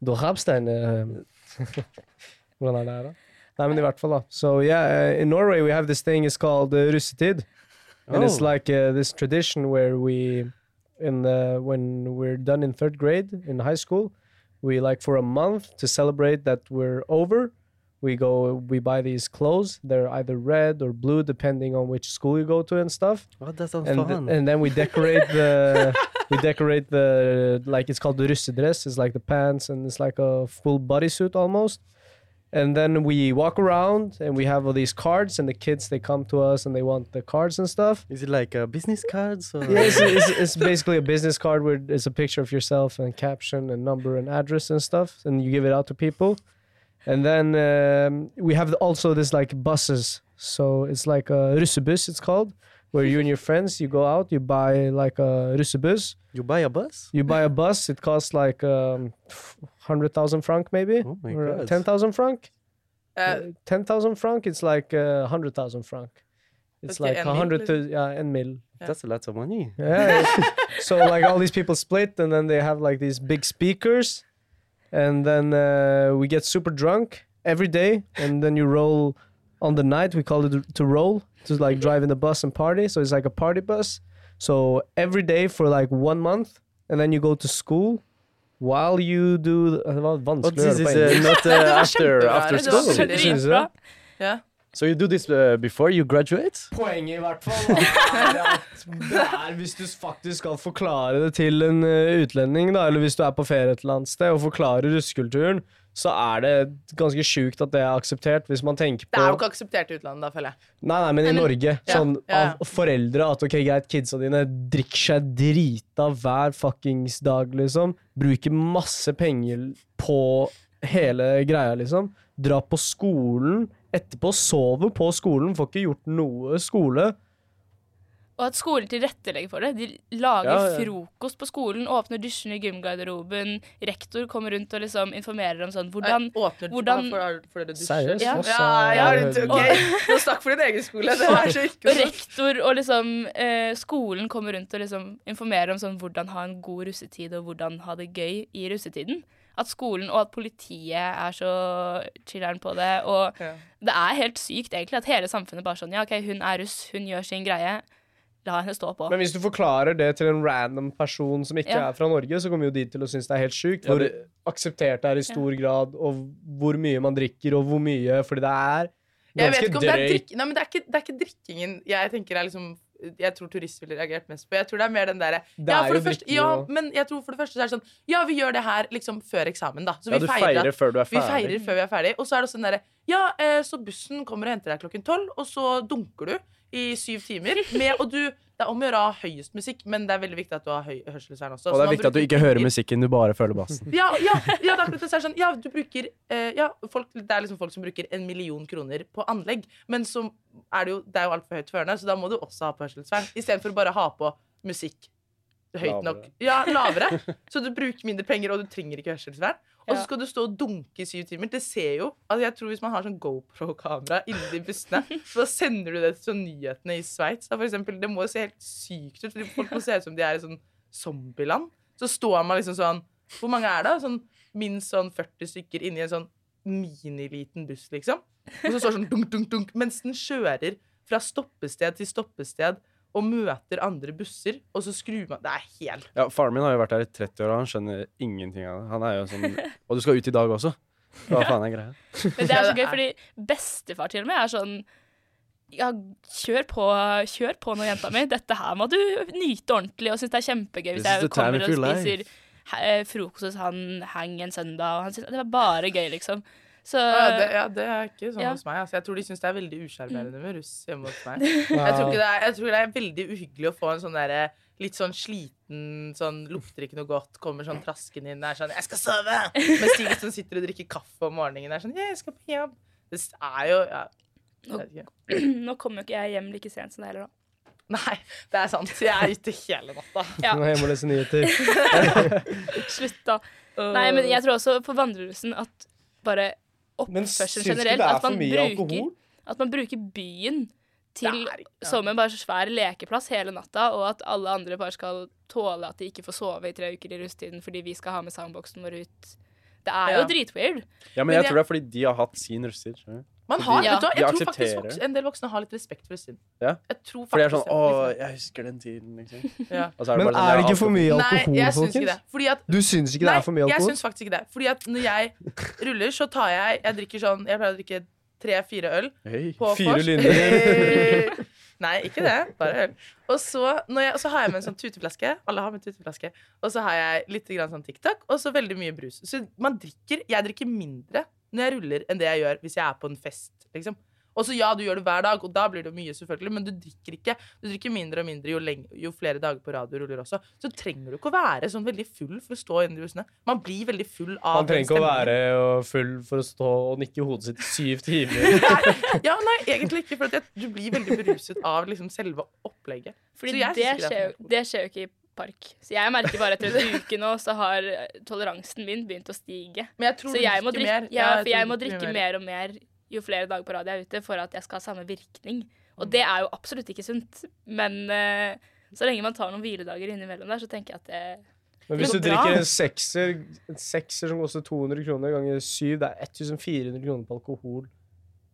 Speaker 1: Du Rabstein Hvordan er det her, da? Nei, men i hvert fall, da. So yeah, uh, in Norway we have this thing is called uh, russetid. And it's
Speaker 2: Oh.
Speaker 1: like uh, this tradition where we, in the, when we're done in third grade in high school, we like for a month to celebrate that we're over. We go, we buy these clothes. They're either red or blue, depending on which school you go to and stuff.
Speaker 2: Oh, that sounds
Speaker 1: And
Speaker 2: fun.
Speaker 1: and then we decorate the, we decorate the like it's called the russedress. It's like the pants and it's like a full bodysuit almost. And then we walk around and we have all these cards and the kids they come to us and they want the cards and stuff.
Speaker 2: Is it like uh, business cards? Or?
Speaker 1: Yeah, it's, it's, it's basically a business card where it's a picture of yourself and caption and number and address and stuff, and you give it out to people. And then um, we have also this like buses, so it's like a russebus, it's called, where you and your friends you go out, you buy like a russebus,
Speaker 2: You buy a bus?
Speaker 1: you buy a bus, it costs like um, hundred thousand franc maybe,
Speaker 2: Oh my
Speaker 1: or
Speaker 2: God.
Speaker 1: ten thousand franc.
Speaker 3: Eh,
Speaker 1: ten thousand franc, it's like uh, hundred thousand franc. It's
Speaker 3: Okay,
Speaker 1: like
Speaker 3: en
Speaker 1: a
Speaker 3: mil,
Speaker 1: hundred to
Speaker 3: liksom.
Speaker 1: yeah, en mil.
Speaker 2: That's a lot of money.
Speaker 1: Yeah. so like all these people split, and then they have like these big speakers, and then uh, we get super drunk every day, and then you roll on the night. We call it to roll to like drive in the bus and party. So it's like a party bus. So every day for like one month, and then you go to school. While you do the, det var vanskelig å
Speaker 2: this
Speaker 1: høre
Speaker 2: is
Speaker 1: på
Speaker 2: uh,
Speaker 1: engelsk.
Speaker 2: not uh, after, after
Speaker 3: det var
Speaker 2: school.
Speaker 3: ja.
Speaker 2: So you do this uh, before you graduate?
Speaker 1: Poenget i hvert fall da, er at det er hvis du faktisk skal forklare det til en eh, utlending, da, eller hvis du er på ferie et eller annet sted og forklarer russekulturen, så er det ganske sjukt at det er akseptert, hvis man tenker på
Speaker 3: Det er jo ikke akseptert i utlandet, da, føler jeg.
Speaker 1: Nei, nei, men i Norge,
Speaker 3: Ja,
Speaker 1: sånn
Speaker 3: ja, ja.
Speaker 1: av foreldre, at ok, greit, kidsa dine drikker seg drita hver fuckings dag, liksom. Bruker masse penger på hele greia, liksom. Dra på skolen, etterpå sover på skolen, får ikke gjort noe skole.
Speaker 4: Og at skolen tilrettelegger for det. De lager
Speaker 1: Ja, ja.
Speaker 4: frokost på skolen, åpner dusjen i gymgarderoben. Rektor kommer rundt og liksom informerer om sånn hvordan
Speaker 3: Nei, Åpner
Speaker 4: hvordan-
Speaker 3: for, for dere dusjer?
Speaker 1: Seriøst?
Speaker 4: Ja.
Speaker 1: Også,
Speaker 3: Ja, ok. Nå snakk for din egen skole. Det er så ikke
Speaker 4: Og rektor og liksom eh, skolen kommer rundt og liksom informerer om sånn hvordan ha en god russetid og hvordan ha det gøy i russetiden. At skolen og at politiet er så chiller'n på det. Og
Speaker 3: Ja.
Speaker 4: det er helt sykt egentlig at hele samfunnet bare sånn Ja, OK, hun er russ, hun gjør sin greie. La henne stå på.
Speaker 1: Men hvis du forklarer det til en random person som ikke
Speaker 4: Ja.
Speaker 1: er fra Norge, så kommer jo de til å synes det er helt sjukt hvor akseptert det er i stor grad, og hvor mye man drikker, og hvor mye, fordi det er ganske
Speaker 3: ikke det er
Speaker 1: drøyt.
Speaker 3: Det er, det er ikke drikkingen jeg tenker er liksom jeg tror turister ville reagert mest på. Jeg tror det er mer den derre ja, ja, men jeg tror for det første så er det sånn Ja, vi gjør det her liksom før eksamen, da. Så
Speaker 2: Ja,
Speaker 3: vi
Speaker 2: du
Speaker 3: feirer,
Speaker 2: feirer før du er ferdig.
Speaker 3: vi feirer før vi er ferdig. Og så er det også den derre Ja, eh, så bussen kommer og henter deg klokken tolv, og så dunker du i syv timer. Med, og du, det er om å gjøre å ha høyest musikk, men det er veldig viktig at du har høy hørselsvern også.
Speaker 2: Og det er viktig at du ikke hører musikken, du bare føler bassen.
Speaker 3: Ja, ja, ja, det er akkurat det. Er sånn, ja, du bruker eh, ja, folk, Det er liksom folk som bruker en million kroner på anlegg, men så er det jo, det er jo altfor høyt førende, så da må du også ha på hørselsvern. Istedenfor bare å ha på musikk høyt nok.
Speaker 2: Lavere.
Speaker 3: Ja, lavere. Så du bruker mindre penger, og du trenger ikke hørselsvern. Og så skal du stå og dunke i syv timer. Det ser jo altså Jeg tror Hvis man har sånn GoPro-kamera inni de bussene, så sender du det til sånn nyhetene i Sveits. Det må jo se helt sykt ut, fordi folk må se ut som de er i sånn zombieland. Så står man liksom sånn Hvor mange er det? Sånn minst sånn 40 stykker inni en sånn miniliten buss, liksom. Og så står det sånn dunk, dunk, dunk, mens den kjører fra stoppested til stoppested og møter andre busser, og så skrur man Det er helt
Speaker 2: Ja, Faren min har jo vært der i 30 år, og han skjønner ingenting av det. Han er jo sånn Og du skal ut i dag også? Hva faen er greia?
Speaker 4: Men det er så gøy, fordi bestefar til og med er sånn ja, kjør på, kjør på nå, jenta mi. Dette her må du nyte ordentlig og synes det er kjempegøy hvis jeg kommer og spiser frokost hos han hang en søndag, og han synes det var bare gøy, liksom. Så
Speaker 3: ja, det, ja, det er ikke sånn
Speaker 4: Ja.
Speaker 3: hos meg. Altså. Jeg tror de syns det er veldig usjarmerende med russ hjemme hos meg. Jeg tror, ikke det er, jeg tror det er veldig uhyggelig å få en sånn derre litt sånn sliten, sånn lukter ikke noe godt, kommer sånn traskende inn, og er sånn 'Jeg skal sove!' Mens de som sitter og drikker kaffe om morgenen, er sånn 'Jeg skal på jobb'. Det er jo ja, nå,
Speaker 4: nå kommer jo ikke jeg hjem like sent som deg heller, da.
Speaker 3: Nei, det er sant. Jeg er ute hele natta.
Speaker 4: Ja.
Speaker 1: Nå er hjemme og leser nyheter.
Speaker 4: Slutt, da. Nei, men jeg tror også for vandrerussen at bare oppførsel generelt
Speaker 1: er
Speaker 4: at man bruker,
Speaker 1: alkohol?
Speaker 4: At man bruker byen til
Speaker 3: Det er ikke-
Speaker 4: som en bare svær lekeplass hele natta, og at alle andre bare skal tåle at de ikke får sove i tre uker i russetiden fordi vi skal ha med soundboxen vår ut. Det er jo
Speaker 3: Ja.
Speaker 4: dritweird.
Speaker 2: Ja, men
Speaker 3: Men
Speaker 2: jeg
Speaker 3: jeg-
Speaker 2: tror det er fordi de har hatt sin russetid.
Speaker 3: Man har,
Speaker 4: Ja.
Speaker 3: vet du jeg tror faktisk voksne, en del voksne har litt respekt for synd.
Speaker 2: Ja. For de er sånn Å, jeg husker den tiden, liksom.
Speaker 3: ja.
Speaker 2: Og så
Speaker 1: Men
Speaker 2: bare sånn,
Speaker 1: er det ikke for mye
Speaker 3: Nei,
Speaker 1: alkohol,
Speaker 3: jeg syns ikke det.
Speaker 1: folkens?
Speaker 3: Fordi at
Speaker 1: Du syns ikke det
Speaker 3: Nei,
Speaker 1: er for mye alkohol?
Speaker 3: jeg syns faktisk ikke det. Fordi at når jeg ruller, så tar jeg Jeg drikker sånn Jeg pleier å drikke tre-fire øl
Speaker 2: hey,
Speaker 3: på
Speaker 1: Fire
Speaker 3: vors. Linjer. Nei, ikke det. Bare øl. Og så, når jeg, så har jeg med en sånn tuteflaske. Alle har med tuteflaske. Og så har jeg litt grann sånn TikTok, og så veldig mye brus. Så man drikker Jeg drikker mindre når jeg ruller, enn det jeg gjør hvis jeg er på en fest, liksom. Og så ja, du gjør det hver dag, og da blir det mye, selvfølgelig, men du drikker ikke. Du drikker mindre og mindre jo, lenge, jo flere dager på radio ruller også. Så trenger du ikke å være sånn veldig full for å stå inne i bussene. Man blir veldig full av
Speaker 1: Man trenger ikke å være full for å stå og nikke hodet sitt i syv timer.
Speaker 3: Ja, nei, egentlig ikke, for at du blir veldig beruset av liksom selve opplegget.
Speaker 4: Fordi
Speaker 3: Så jeg
Speaker 4: det, skjer,
Speaker 3: det
Speaker 4: det skjer jo ikke i park. Så jeg merker bare etter en uke nå, så har eh, toleransen min begynt å stige.
Speaker 3: Men jeg tror
Speaker 4: Så jeg må drikke,
Speaker 3: mer.
Speaker 4: ja,
Speaker 3: jeg
Speaker 4: for jeg må drikke mer og mer jo flere dager på rad jeg er ute, for at jeg skal ha samme virkning.
Speaker 3: Mm.
Speaker 4: Og det er jo absolutt ikke sunt. Men uh, så lenge man tar noen hviledager innimellom der, så tenker jeg at det
Speaker 1: Men hvis du drikker en sekser, en sekser som koster 200 kroner ganger syv, det er 1400 kroner på alkohol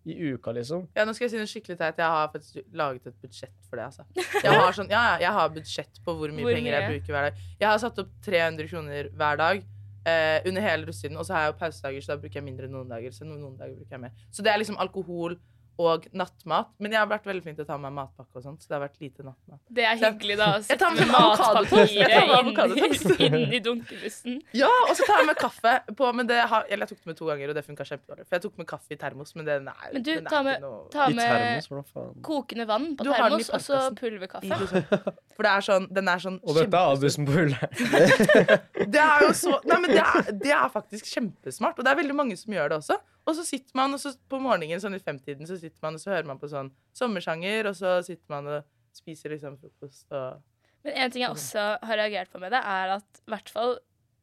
Speaker 1: i uka, liksom.
Speaker 3: Ja, nå skal jeg si noe skikkelig teit. Jeg har faktisk laget et budsjett for det. altså. Jeg har, sånn, ja, ja, jeg har budsjett på hvor mye
Speaker 4: Hvor
Speaker 3: penger jeg bruker hver dag. Jeg har satt opp 300 kroner hver dag eh, under hele russetiden. Og så har jeg jo pausedager, så da bruker jeg mindre noen dager. Så noen, noen dager bruker jeg mer. Så det er liksom alkohol og nattmat. Men jeg har vært veldig flink til å ta med meg matpakke og sånt, så det har vært lite nattmat.
Speaker 4: Det er hyggelig, da. Å sette
Speaker 3: med avokadotoast. avokadotoast
Speaker 4: inn i dunkebussen.
Speaker 3: Ja, og så tar jeg med kaffe på Men det har, eller jeg tok det med to ganger, og det funka kjempedårlig. For jeg tok med kaffe i termos, men det er,
Speaker 4: Men du,
Speaker 3: den er
Speaker 4: ta med,
Speaker 3: noe
Speaker 4: ta med
Speaker 2: termos,
Speaker 4: kokende vann på termos, og så pulverkaffe.
Speaker 3: liksom. For det er sånn, den er sånn
Speaker 1: Og dette er avbussen på hullet.
Speaker 3: Det er jo så Nei, men det er, det er faktisk kjempesmart. Og det er veldig mange som gjør det også. Og så sitter man, og så på morgenen sånn i femtiden så sitter man og så hører man på sånn sommersanger, og så sitter man og spiser liksom frokost og
Speaker 4: Men en ting jeg også har reagert på med det, er at i hvert fall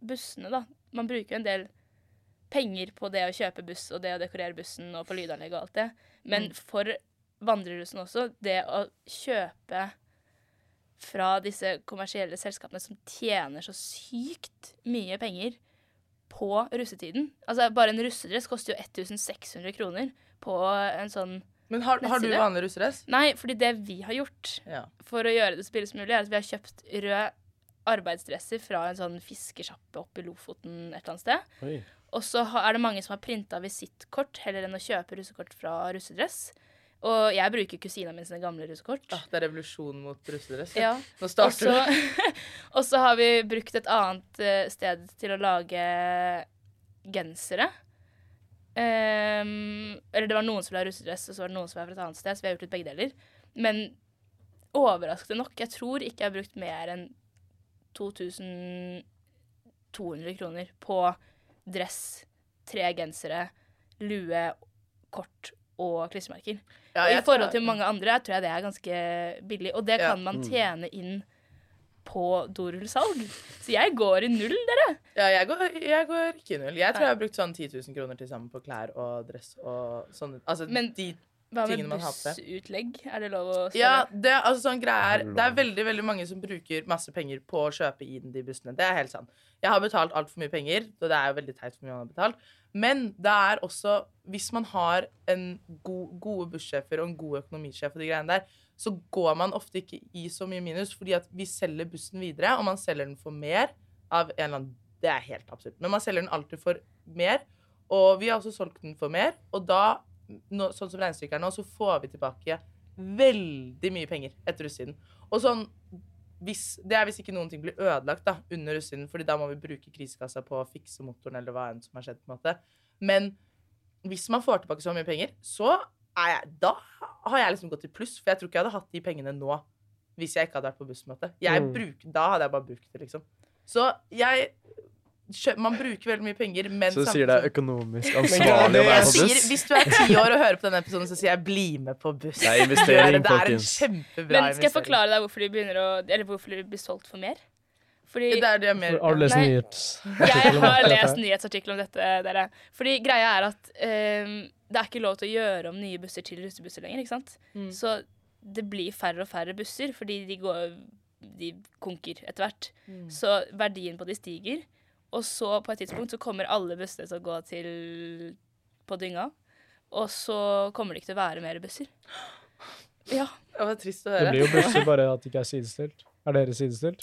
Speaker 4: bussene, da. Man bruker jo en del penger på det å kjøpe buss og det å dekorere bussen og på lydanlegg og alt det. Men
Speaker 3: Mm.
Speaker 4: for vandrerussen også, det å kjøpe fra disse kommersielle selskapene som tjener så sykt mye penger på russetiden. Altså Bare en russedress koster jo 1600 kroner på en sånn
Speaker 3: Men har, har du vanlig russedress?
Speaker 4: Nei, fordi det vi har gjort
Speaker 3: Ja.
Speaker 4: for å gjøre det så billig som mulig, er at vi har kjøpt rød arbeidsdresser fra en sånn fiskesjappe oppe i Lofoten et eller annet sted.
Speaker 1: Oi.
Speaker 4: Og så er det mange som har printa visittkort heller enn å kjøpe russekort fra russedress. Og jeg bruker kusina min sine gamle russekort.
Speaker 3: Ah, det er revolusjon mot russedress.
Speaker 4: Ja.
Speaker 3: Nå starter
Speaker 4: det.
Speaker 3: du.
Speaker 4: og så har vi brukt et annet eh, sted til å lage gensere. Um, eller det var noen som ble russedress, og så var det noen som var fra et annet sted. Så vi har gjort ut begge deler. Men overraskende nok, jeg tror ikke jeg har brukt mer enn 2200 kroner på dress, tre gensere, lue, kort og klistremerker.
Speaker 3: Ja,
Speaker 4: og I forhold til mange andre tror jeg det er ganske billig. Og det
Speaker 3: Ja.
Speaker 4: kan man tjene inn på dorullsalg. Så jeg går i null, dere.
Speaker 3: Ja, jeg går, jeg går ikke i null. Jeg tror jeg har brukt sånn 10 000 kroner til sammen på klær og dress og sånne Altså
Speaker 4: Men-
Speaker 3: de
Speaker 4: Hva med
Speaker 3: Tingene man har på det.
Speaker 4: bussutlegg? Er det lov å spørre?
Speaker 3: Ja, det, altså, sånn greie er,
Speaker 2: Det er
Speaker 3: veldig veldig mange som bruker masse penger på å kjøpe inn de bussene. Det er helt sant. Jeg har betalt altfor mye penger, og det er jo veldig teit for mye man har betalt. Men det er også Hvis man har en god, gode bussjefer og en god økonomisjef og de greiene der, så går man ofte ikke i så mye minus, fordi at vi selger bussen videre, og man selger den for mer av en eller annen Det er helt absurd. Men man selger den alltid for mer, og vi har også solgt den for mer, og da nå, sånn som regnestykket er nå, så får vi tilbake veldig mye penger etter russetiden. Og sånn hvis, Det er hvis ikke noen ting blir ødelagt da, under russetiden, fordi da må vi bruke krisekassa på å fikse motoren eller hva enn som har skjedd. på en måte. Men hvis man får tilbake så mye penger, så er jeg, da har jeg liksom gått i pluss. For jeg tror ikke jeg hadde hatt de pengene nå hvis jeg ikke hadde vært på bussmøte.
Speaker 1: Mm.
Speaker 3: da hadde jeg bare brukt det, liksom. Så jeg Man bruker veldig mye penger, men
Speaker 2: Så du sier det er økonomisk ansvarlig å være på buss?
Speaker 3: Hvis du er ti år og hører på denne episoden, så sier jeg 'bli med på buss'.
Speaker 2: Det er investering,
Speaker 3: det er en
Speaker 2: folkens.
Speaker 3: kjempebra
Speaker 4: Men skal jeg forklare deg hvorfor de begynner å Eller hvorfor de blir solgt for mer? Fordi
Speaker 3: Det er det mer
Speaker 1: Har du lest
Speaker 4: nyhetsartikler
Speaker 1: om dette?
Speaker 4: jeg har lest nyhetsartikler om dette, dere. Fordi greia er at um, det er ikke lov til å gjøre om nye busser til russebusser lenger, ikke sant?
Speaker 3: Mm.
Speaker 4: Så det blir færre og færre busser, fordi de går De konker etter hvert.
Speaker 3: Mm.
Speaker 4: Så verdien på de stiger. Og så på et tidspunkt så kommer alle bussene til å gå til på dynga. Og så kommer det ikke til å være mer busser. Ja.
Speaker 3: Det var trist å høre.
Speaker 1: Det blir jo busser, bare at det ikke er sidestilt. Er dere sidestilt?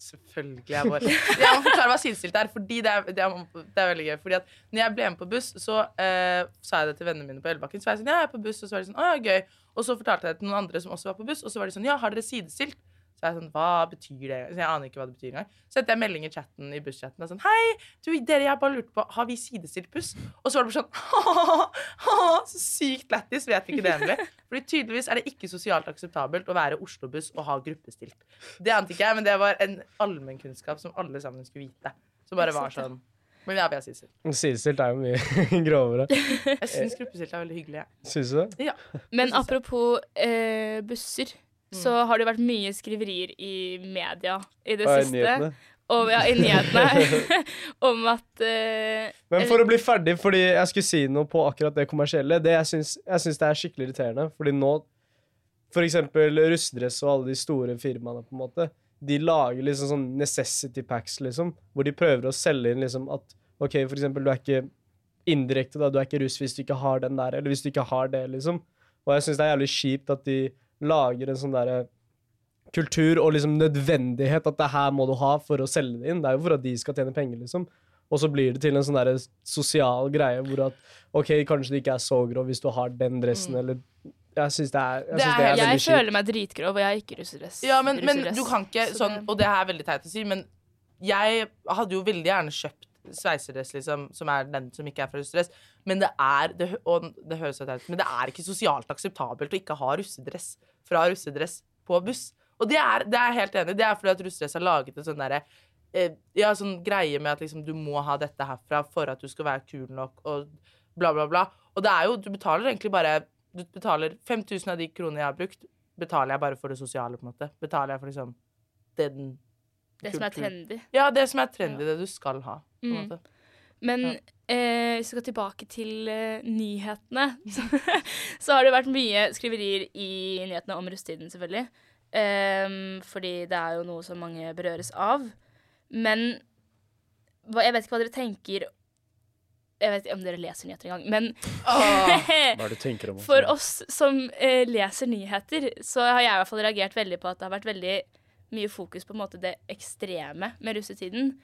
Speaker 3: Selvfølgelig er bare Jeg må forklare hva sidestilt er, fordi det er, det er, det er veldig gøy. Fordi at når jeg ble med på buss, så eh, sa jeg det til vennene mine på Elvebakken. Så var jeg sånn, ja, jeg er på buss, og så var de sånn, å ja, gøy. Og så fortalte jeg det til noen andre som også var på buss, og så var de sånn, ja, har dere sidestilt? Så jeg sånn, hva betyr det? Så jeg aner ikke hva det betyr engang. Så sendte jeg melding i chatten i busschatten og sånn, hei, du, dere, jeg bare lurte på, har vi sidestilt buss? Og så var det bare sånn, så sykt lættis, vet ikke det endelig. Fordi tydeligvis er det ikke sosialt akseptabelt å være Oslo-buss og ha gruppestilt. Det ante ikke jeg, men det var en allmennkunnskap som alle sammen skulle vite. Som bare var sånn Men ja, vi har sidestilt.
Speaker 1: Sidestilt er jo mye grovere.
Speaker 3: Jeg syns gruppestilt er veldig hyggelig. jeg.
Speaker 1: Syns du det?
Speaker 3: Ja. Men
Speaker 4: apropos eh, busser, så har det vært mye skriverier i media i det
Speaker 2: Og
Speaker 4: siste.
Speaker 2: nyhetene.
Speaker 4: Og, ja, i nyhetene. om at uh,
Speaker 1: Men for å bli ferdig, fordi jeg skulle si noe på akkurat det kommersielle det Jeg syns, jeg syns det er skikkelig irriterende, fordi nå For eksempel russedress og alle de store firmaene, på en måte, de lager liksom sånn necessity packs, liksom, hvor de prøver å selge inn liksom at OK, for eksempel, du er ikke indirekte, da, du er ikke russ hvis du ikke har den der, eller hvis du ikke har det, liksom. Og jeg syns det er jævlig kjipt at de lager en sånn derre kultur og liksom nødvendighet at det her må du ha for å selge det inn. Det er jo for at de skal tjene penger, liksom. Og så blir det til en sånn der sosial greie hvor at OK, kanskje det ikke er så grov hvis du har den dressen,
Speaker 3: Mm.
Speaker 1: eller Jeg syns det er, jeg
Speaker 3: Det er
Speaker 1: det er
Speaker 4: jeg
Speaker 1: veldig kjipt.
Speaker 4: føler meg dritgrov, og jeg er ikke russedress.
Speaker 3: Ja, men, men du kan ikke
Speaker 4: Så
Speaker 3: sånn Og det er veldig teit å si, men jeg hadde jo veldig gjerne kjøpt sveiserdress, liksom, som er den som ikke er fra russedress. Men det er det, Og det høres ut, men det er ikke sosialt akseptabelt å ikke ha russedress fra russedress på buss. Og det er, det er jeg helt enig i. Det er fordi at russedress har laget en sånn derre eh, ja, sånn greie med at liksom, du må ha dette herfra for at du skal være kul nok, og bla, bla, bla. Og det er jo Du betaler egentlig bare Du betaler 5000 av de kronene jeg har brukt, betaler jeg bare for det sosiale, på en måte. Betaler jeg for liksom den
Speaker 4: det som er trendy.
Speaker 3: Ja, det som er trendy, det du skal ha.
Speaker 4: Mm. Men
Speaker 3: Ja.
Speaker 4: eh, hvis vi skal tilbake til eh, nyhetene, så, så har det vært mye skriverier i nyhetene om russetiden, selvfølgelig. Um, fordi det er jo noe som mange berøres av. Men hva, jeg vet ikke hva dere tenker Jeg vet ikke om dere leser nyheter engang, men
Speaker 2: Hva er det du tenker om?
Speaker 4: For oss som eh, leser nyheter, så har jeg i hvert fall reagert veldig på at det har vært veldig mye fokus på måte det ekstreme med russetiden,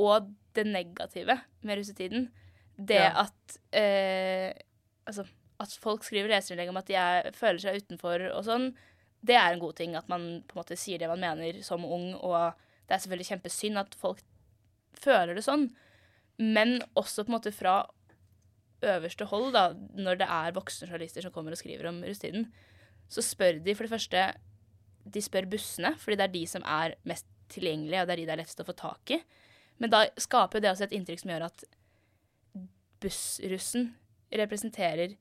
Speaker 4: og det negative med russetiden. Det
Speaker 3: Ja.
Speaker 4: at eh, Altså, at folk skriver leserinnlegg om at de er, føler seg utenfor og sånn, det er en god ting. At man på en måte sier det man mener som ung, og det er selvfølgelig kjempesynd at folk føler det sånn. Men også på en måte fra øverste hold, da, når det er voksne journalister som kommer og skriver om russetiden, så spør de for det første De spør bussene, fordi det er de som er mest tilgjengelige, og det er de det er lettest å få tak i. Men da skaper jo det også et inntrykk som gjør at bussrussen representerer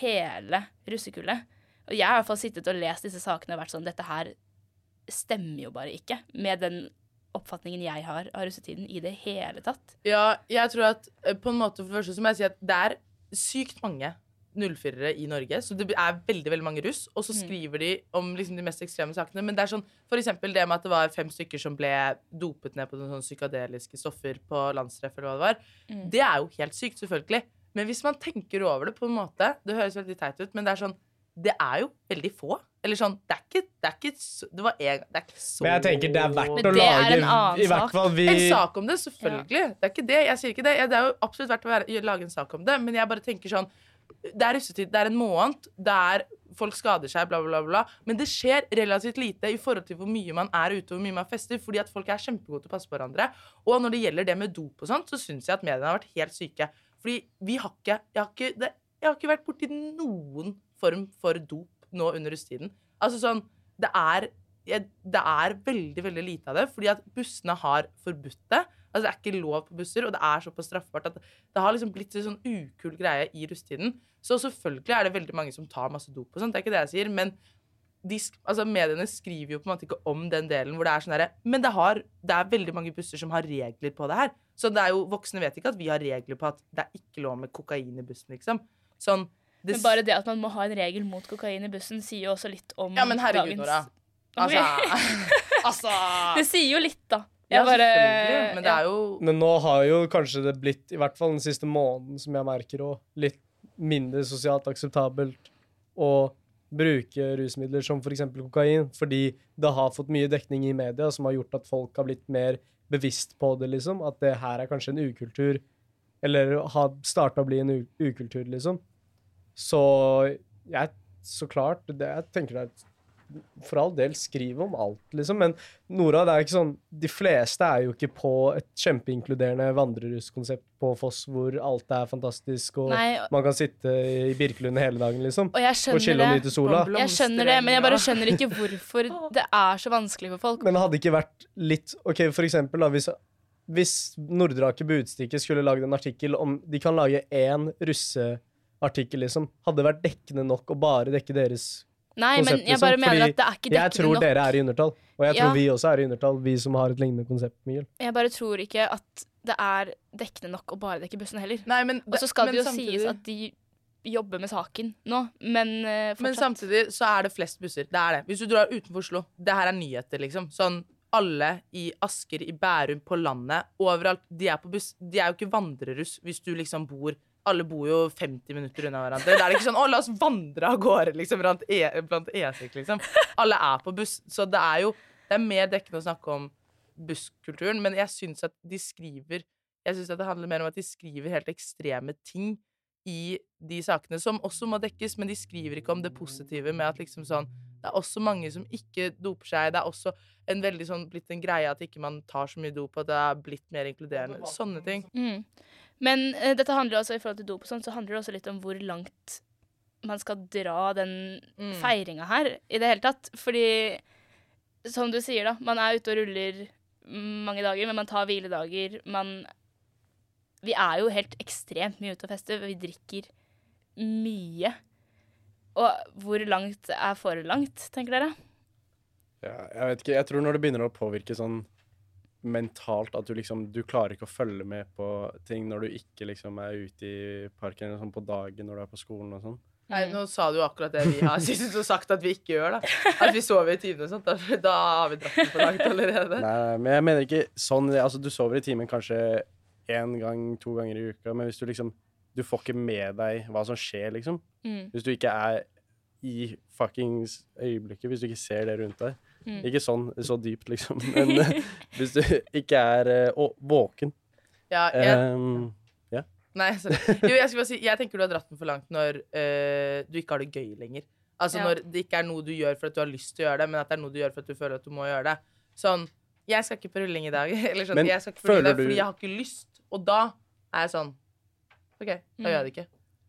Speaker 4: hele russekullet. Og jeg har i hvert fall sittet og lest disse sakene og vært sånn Dette her stemmer jo bare ikke med den oppfatningen jeg har av russetiden i det hele tatt.
Speaker 3: Ja, jeg tror at eh, på en måte for det første så må jeg si at det er sykt mange 04-ere i Norge, så det er veldig veldig mange russ. Og så skriver de om liksom de mest ekstreme sakene. Men det er sånn, for eksempel det med at det var fem stykker som ble dopet ned på noen sånne psykadeliske stoffer på landstreff, eller hva det var.
Speaker 4: Mm.
Speaker 3: Det er jo helt sykt, selvfølgelig. Men hvis man tenker over det på en måte Det høres veldig teit ut, men det er sånn Det er jo veldig få. Eller sånn Det er ikke Det er ikke så, det var en, det er ikke så
Speaker 1: Men jeg tenker det er verdt å
Speaker 4: er
Speaker 1: lage
Speaker 4: en
Speaker 1: I hvert
Speaker 4: sak.
Speaker 1: fall vi
Speaker 3: En sak om det, selvfølgelig. Det er ikke det. Jeg sier ikke det. Det er jo absolutt verdt å lage en sak om det, men jeg bare tenker sånn Det er russetid, det er en måned, det er folk skader seg, bla, bla, bla. Men det skjer relativt lite i forhold til hvor mye man er ute og hvor mye man fester, fordi at folk er kjempegode til å passe på hverandre. Og når det gjelder det med dop og sånt, så syns jeg at mediene har vært helt syke. Fordi vi har ikke Jeg har ikke, det, jeg har ikke vært borti noen form for dop nå under russetiden. Altså sånn Det er det er veldig veldig lite av det, fordi at bussene har forbudt det. Altså Det er ikke lov på busser, og det er såpass straffbart at det har liksom blitt en sånn ukul greie i rusttiden. Så selvfølgelig er det veldig mange som tar masse dop og sånt, det er ikke det jeg sier, men de, altså mediene skriver jo på en måte ikke om den delen hvor det er sånn herre Men det, har, det er veldig mange busser som har regler på det her. Så det er jo, voksne vet ikke at vi har regler på at det er ikke lov med kokain i bussen, liksom. Sånn det,
Speaker 4: Men bare det at man må ha en regel mot kokain i bussen, sier jo også litt om
Speaker 3: Ja, men herregud,
Speaker 4: dagens
Speaker 3: Nora. Altså, altså
Speaker 4: Det sier jo litt, da.
Speaker 3: Ja,
Speaker 4: Jeg bare-
Speaker 3: selvfølgelig. Men det er jo
Speaker 1: Men nå har jo kanskje det blitt, i hvert fall den siste måneden, som jeg merker, òg, litt mindre sosialt akseptabelt å bruke rusmidler som f.eks. kokain, fordi det har fått mye dekning i media som har gjort at folk har blitt mer bevisst på det, liksom. At det her er kanskje en ukultur, eller har starta å bli en ukultur, liksom. Så jeg Så klart, det, jeg tenker det er for all del, skriv om alt, liksom. Men Nora, det er ikke sånn De fleste er jo ikke på et kjempeinkluderende vandrerhuskonsept på Foss hvor alt er fantastisk, og
Speaker 4: Nei,
Speaker 1: man kan sitte i Birkelund hele dagen, liksom.
Speaker 4: og jeg
Speaker 1: Og chille og nyte sola.
Speaker 4: Jeg skjønner det, men jeg bare skjønner ikke hvorfor det er så vanskelig for folk.
Speaker 1: Men det hadde ikke vært litt OK, for eksempel, da, hvis, hvis Nordrake Budstikke skulle lagd en artikkel om De kan lage én russeartikkel, liksom. Hadde det vært dekkende nok å bare dekke deres
Speaker 4: Nei, men jeg bare mener at det er ikke
Speaker 1: Jeg tror
Speaker 4: nok.
Speaker 1: dere er i undertall, og jeg
Speaker 4: Ja.
Speaker 1: tror vi også er i undertall, vi som har et lignende konsept, Miguel.
Speaker 4: Jeg bare tror ikke at det er dekkende nok å bare dekke bussen heller.
Speaker 3: Nei, men,
Speaker 4: Og så skal
Speaker 3: men
Speaker 4: det jo
Speaker 3: samtidig-
Speaker 4: sies at de jobber med saken nå, men eh,
Speaker 3: Men samtidig så er det flest busser. Det er det. Hvis du drar utenfor Oslo, det her er nyheter, liksom. Sånn alle i Asker, i Bærum, på landet, overalt. De er på buss. De er jo ikke vandreruss hvis du liksom bor Alle bor jo 50 minutter unna hverandre. Det er ikke sånn 'Å, la oss vandre av gårde', liksom, blant e E6, liksom. Alle er på buss. Så det er jo Det er mer dekkende å snakke om busskulturen, men jeg syns at de skriver Jeg syns at det handler mer om at de skriver helt ekstreme ting i de sakene, som også må dekkes, men de skriver ikke om det positive med at liksom sånn Det er også mange som ikke doper seg. Det er også en veldig sånn blitt en greie at ikke man tar så mye dop, at det er blitt mer inkluderende. Sånne ting.
Speaker 4: Mm. Men eh, dette handler også i forhold til dop og sånn, så handler det også litt om hvor langt man skal dra den
Speaker 3: Mm.
Speaker 4: feiringa her i det hele tatt. Fordi, som du sier, da, man er ute og ruller mange dager, men man tar hviledager. Man Vi er jo helt ekstremt mye ute og fester. Vi drikker mye. Og hvor langt er for langt, tenker dere?
Speaker 2: Ja, jeg vet ikke. Jeg tror når det begynner å påvirke sånn mentalt at du liksom Du klarer ikke å følge med på ting når du ikke liksom er ute i parken eller sånn på dagen når du er på skolen og sånn.
Speaker 3: Nei, nå sa du jo akkurat det vi har sist og sagt at vi ikke gjør, da. At vi sover i timen og sånt. Da, da har vi dratt den for langt allerede.
Speaker 2: Nei, men jeg mener ikke sånn Altså, du sover i timen kanskje én gang, to ganger i uka, men hvis du liksom Du får ikke med deg hva som skjer, liksom.
Speaker 4: Mm.
Speaker 2: Hvis du ikke er i fuckings øyeblikket, hvis du ikke ser det rundt deg.
Speaker 4: Mm.
Speaker 2: Ikke sånn så dypt, liksom, men eh, hvis du ikke er eh, å- våken
Speaker 3: Ja, jeg,
Speaker 2: ehm,
Speaker 3: Nei, sorry. Jo, jeg, skal bare si, jeg tenker du har dratt den for langt når eh, du ikke har det gøy lenger. Altså
Speaker 4: Ja.
Speaker 3: når det ikke er noe du gjør for at du har lyst til å gjøre det, men at det er noe du gjør for at du føler at du må gjøre det. Sånn Jeg skal ikke på rulling i dag. Eller sånn,
Speaker 2: Men
Speaker 3: jeg skal ikke på rulling i
Speaker 2: føler
Speaker 3: dag
Speaker 2: du-
Speaker 3: fordi jeg har ikke lyst. Og da er jeg sånn OK, da
Speaker 4: Mm.
Speaker 3: gjør jeg det ikke.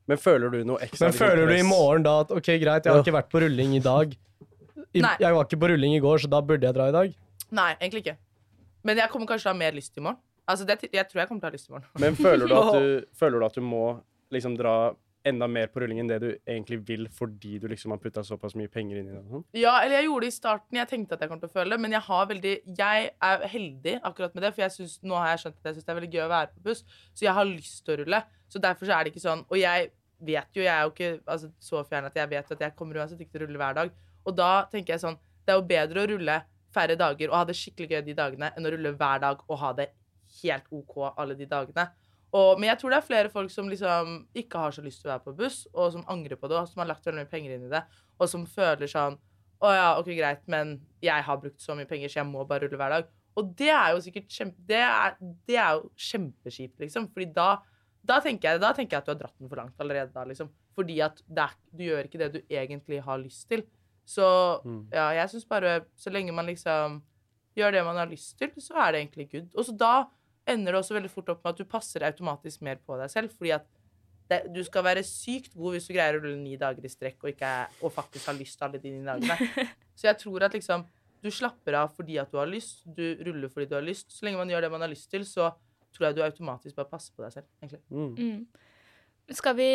Speaker 2: Men føler du noe ekstra
Speaker 1: Men
Speaker 2: liksom,
Speaker 1: føler du i morgen da at ok, greit, jeg har ikke vært på rulling i dag. I,
Speaker 3: Nei.
Speaker 1: jeg var ikke på rulling i går, så da burde jeg dra i dag.
Speaker 3: Nei, egentlig ikke. Men jeg kommer kanskje til å ha mer lyst i morgen. Altså, det, jeg tror jeg kommer til å ha lyst i morgen.
Speaker 2: Men føler du, at du, føler du at du må liksom dra enda mer på rulling enn det du egentlig vil, fordi du liksom har putta såpass mye penger inn i det? sånn?
Speaker 3: Ja, eller jeg gjorde det i starten. Jeg tenkte at jeg kom til å føle det, men jeg har veldig Jeg er heldig akkurat med det, for jeg synes, nå har jeg skjønt at jeg syns det er veldig gøy å være på buss, så jeg har lyst til å rulle. Så derfor så er det ikke sånn. Og jeg vet jo, jeg er jo ikke altså, så fjern at jeg vet at jeg kommer uansett ikke til å rulle hver dag. Og da tenker jeg sånn Det er jo bedre å rulle færre dager og ha det skikkelig gøy de dagene, enn å rulle hver dag og ha det helt OK alle de dagene. Og, men jeg tror det er flere folk som liksom ikke har så lyst til å være på buss, og som angrer på det, og som har lagt veldig mye penger inn i det, og som føler sånn Å ja, OK, greit, men jeg har brukt så mye penger, så jeg må bare rulle hver dag. Og det er jo sikkert kjempe... Det er, det er jo kjempeskipt, liksom. Fordi da, da, tenker jeg, da tenker jeg at du har dratt den for langt allerede da, liksom. Fordi at er, du gjør ikke det du egentlig har lyst til. Så
Speaker 2: Mm.
Speaker 3: ja, jeg syns bare Så lenge man liksom gjør det man har lyst til, så er det egentlig good. Og så da ender det også veldig fort opp med at du passer automatisk mer på deg selv. Fordi at det, du skal være sykt god hvis du greier å rulle ni dager i strekk og, ikke, er- og faktisk har lyst til alle de ni dagene. Så jeg tror at liksom du slapper av fordi at du har lyst, du ruller fordi du har lyst. Så lenge man gjør det man har lyst til, så tror jeg du automatisk bare passer på deg selv. egentlig.
Speaker 2: Mm.
Speaker 4: Mm. Skal vi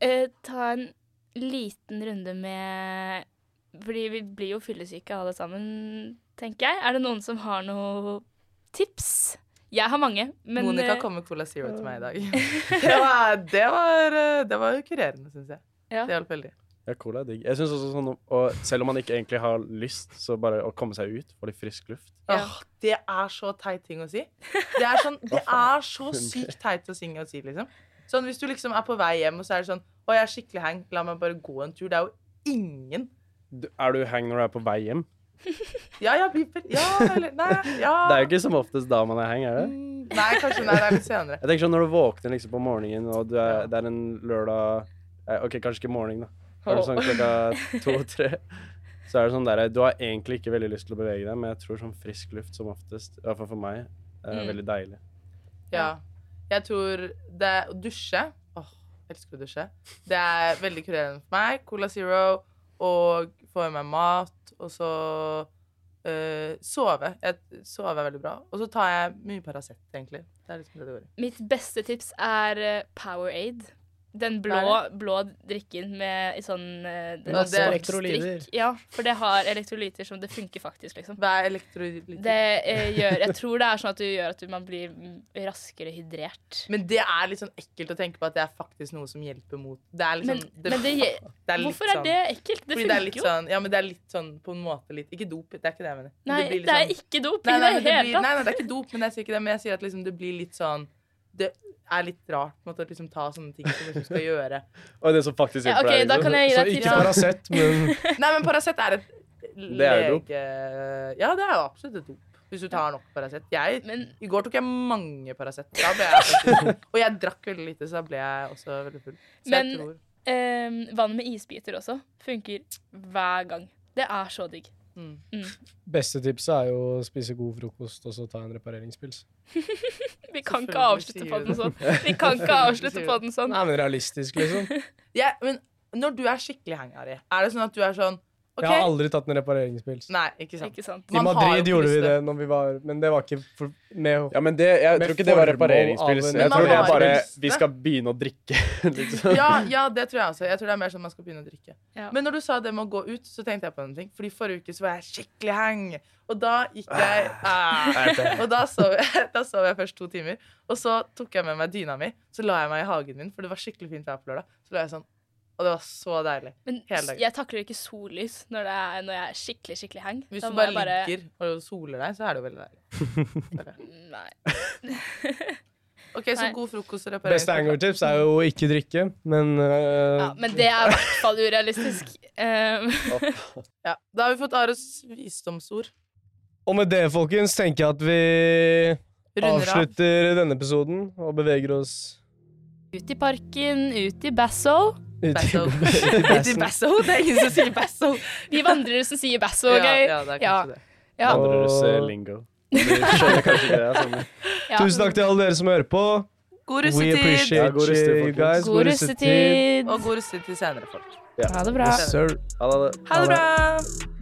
Speaker 4: eh, ta en liten runde med Fordi vi blir jo fyllesyke alle sammen, tenker jeg. Er det noen som har noe tips? Jeg har mange, men
Speaker 3: Monica
Speaker 4: eh,
Speaker 3: kom med Cola Zero til meg i dag. Det var, det var, eh, det var kurerende, syns jeg.
Speaker 4: Ja.
Speaker 3: Det hjalp veldig.
Speaker 2: Ja, cola er digg. Jeg synes også sånn, og Selv om man ikke egentlig har lyst, så bare å komme seg ut, få litt frisk luft.
Speaker 4: Ja.
Speaker 3: Åh, det er så teit ting å si. Det er, sånn, det er så sykt teit å synge og si, liksom. Sånn Hvis du liksom er på vei hjem, og så er det sånn Å, jeg er skikkelig hang, la meg bare gå en tur. Det er jo ingen
Speaker 2: er du hang når du er på vei hjem?
Speaker 3: Ja, ja, piper. Ja, eller Nei, ja.
Speaker 2: Det er jo ikke som oftest da man er hang, er det?
Speaker 3: Mm, Nei, kanskje nei, det er litt senere.
Speaker 2: Jeg tenker sånn Når du våkner liksom på morgenen, og du er, det er en lørdag eh, OK, kanskje ikke morgen, da. Det sånn klokka to-tre? Så er det sånn der, Du har egentlig ikke veldig lyst til å bevege deg, men jeg tror sånn frisk luft som oftest, i hvert fall for meg, er
Speaker 4: Mm.
Speaker 2: veldig deilig.
Speaker 3: Ja. Jeg tror det Å dusje Åh, jeg elsker å dusje. Det er veldig kurerende for meg. Cola Zero og få i meg mat, og så eh, sover. Jeg sover veldig bra. Og så tar jeg mye Paracet, egentlig. Det er liksom det det går i.
Speaker 4: Mitt beste tips er Power Powerade. Den blå, blå drikken med i sånn eh, den
Speaker 3: elektrolyter
Speaker 4: boksdrikk.
Speaker 1: elektrolyder.
Speaker 4: Ja, for det har elektrolyter som det funker faktisk, liksom.
Speaker 3: Hva er elektrolyter?
Speaker 4: Det eh, gjør Jeg tror det er sånn at du gjør at du, man blir mm, raskere hydrert.
Speaker 3: Men det er litt sånn ekkelt å tenke på at det er faktisk noe som hjelper mot Det er
Speaker 4: Men,
Speaker 3: liksom
Speaker 4: men det,
Speaker 3: det er litt
Speaker 4: hvorfor er
Speaker 3: sånn-
Speaker 4: det ekkelt? Det
Speaker 3: Fordi det er litt
Speaker 4: funker jo.
Speaker 3: sånn Ja, men det er litt sånn på en måte litt Ikke dop, det er ikke det jeg mener. Men
Speaker 4: Nei,
Speaker 3: blir litt
Speaker 4: det er
Speaker 3: sånn-
Speaker 4: ikke dop. I det hele
Speaker 3: tatt. nei, nei, det er ikke dop, men jeg sier ikke det. Men jeg sier at liksom det blir litt sånn Det er litt rart på en måte, å liksom ta sånne ting som du skal gjøre.
Speaker 2: Og det som faktisk
Speaker 4: Ja, okay,
Speaker 2: deg, liksom.
Speaker 4: kan
Speaker 1: Så
Speaker 4: deg
Speaker 1: ikke
Speaker 4: tips.
Speaker 1: Paracet, men
Speaker 3: Nei, men Paracet er et
Speaker 2: Det er jo dop.
Speaker 3: lege... Ja, det er jo absolutt et dop. Hvis du tar nok Paracet. Jeg
Speaker 4: Men
Speaker 3: I går tok jeg mange Paracet. Da ble jeg faktisk Og jeg drakk veldig lite, så da ble jeg også veldig full. Så
Speaker 4: Men-
Speaker 3: jeg tror
Speaker 4: um, vann med isbiter også funker hver gang. Det er så digg.
Speaker 3: mm.
Speaker 1: beste tipset er jo å spise god frokost og så ta en repareringspils.
Speaker 4: Vi kan ikke avslutte på den sånn. Vi kan ikke avslutte på den sånn.
Speaker 1: Nei, men realistisk, liksom.
Speaker 3: ja, Men når du er skikkelig hang, Ari, er det sånn at du er sånn OK?
Speaker 1: Jeg har aldri tatt en repareringspils.
Speaker 3: Nei, ikke sant.
Speaker 4: Ikke sant?
Speaker 1: I
Speaker 3: Man
Speaker 1: Madrid gjorde vi det når vi var Men det var ikke for, med
Speaker 2: Ja, men det, jeg
Speaker 1: Med
Speaker 2: tror ikke det var repareringspils.
Speaker 1: en-
Speaker 2: Jeg tror det er bare Vi skal begynne å drikke, liksom.
Speaker 3: Ja, ja, det tror jeg også. Jeg tror det er mer sånn man skal begynne å drikke.
Speaker 4: Ja.
Speaker 3: Men når du sa det med å gå ut, så tenkte jeg på en ting. Fordi forrige uke så var jeg skikkelig hang. Og da gikk jeg ah, Og da sov, jeg, da sov jeg først to timer. Og så tok jeg med meg dyna mi. Så la jeg meg i hagen min, for det var skikkelig fint vær på lørdag. Så la jeg sånn Og det var så deilig.
Speaker 4: Men
Speaker 3: Hele dagen.
Speaker 4: jeg takler ikke sollys når, det er, når jeg er skikkelig, skikkelig hang.
Speaker 3: Hvis
Speaker 4: Da
Speaker 3: du bare,
Speaker 4: bare,
Speaker 3: ligger og soler deg, så er det jo veldig deilig.
Speaker 4: Nei.
Speaker 3: OK, så
Speaker 4: Nei.
Speaker 3: god frokost og reparering.
Speaker 1: Beste anger tips er jo ikke drikke, men uh...
Speaker 4: Ja, men det er i hvert fall urealistisk. Um,
Speaker 3: Ja, Da har vi fått Ares visdomsord.
Speaker 1: Og med det, folkens, tenker jeg at vi
Speaker 3: Runder av.
Speaker 1: avslutter denne episoden og beveger oss
Speaker 4: ut i parken, ut i Basso.
Speaker 3: Basso.
Speaker 1: i
Speaker 3: Basso? Det er ingen som sier Basso.
Speaker 4: De vandrere som sier Basso,
Speaker 3: Ja, ja, det er kanskje det.
Speaker 4: Ja.
Speaker 2: Andre russ
Speaker 1: Og-
Speaker 2: lingo. Du skjønner kanskje ikke det. Altså.
Speaker 4: Ja.
Speaker 1: Tusen takk til alle dere som hører på.
Speaker 3: God
Speaker 1: We
Speaker 3: russetid!
Speaker 1: appreciate
Speaker 2: Ja, god russetid,
Speaker 1: you guys.
Speaker 4: God russetid.
Speaker 3: Og god russetid til senere, folk.
Speaker 4: Ha det bra.
Speaker 1: Yes.
Speaker 2: Ha det.
Speaker 3: Ha det bra!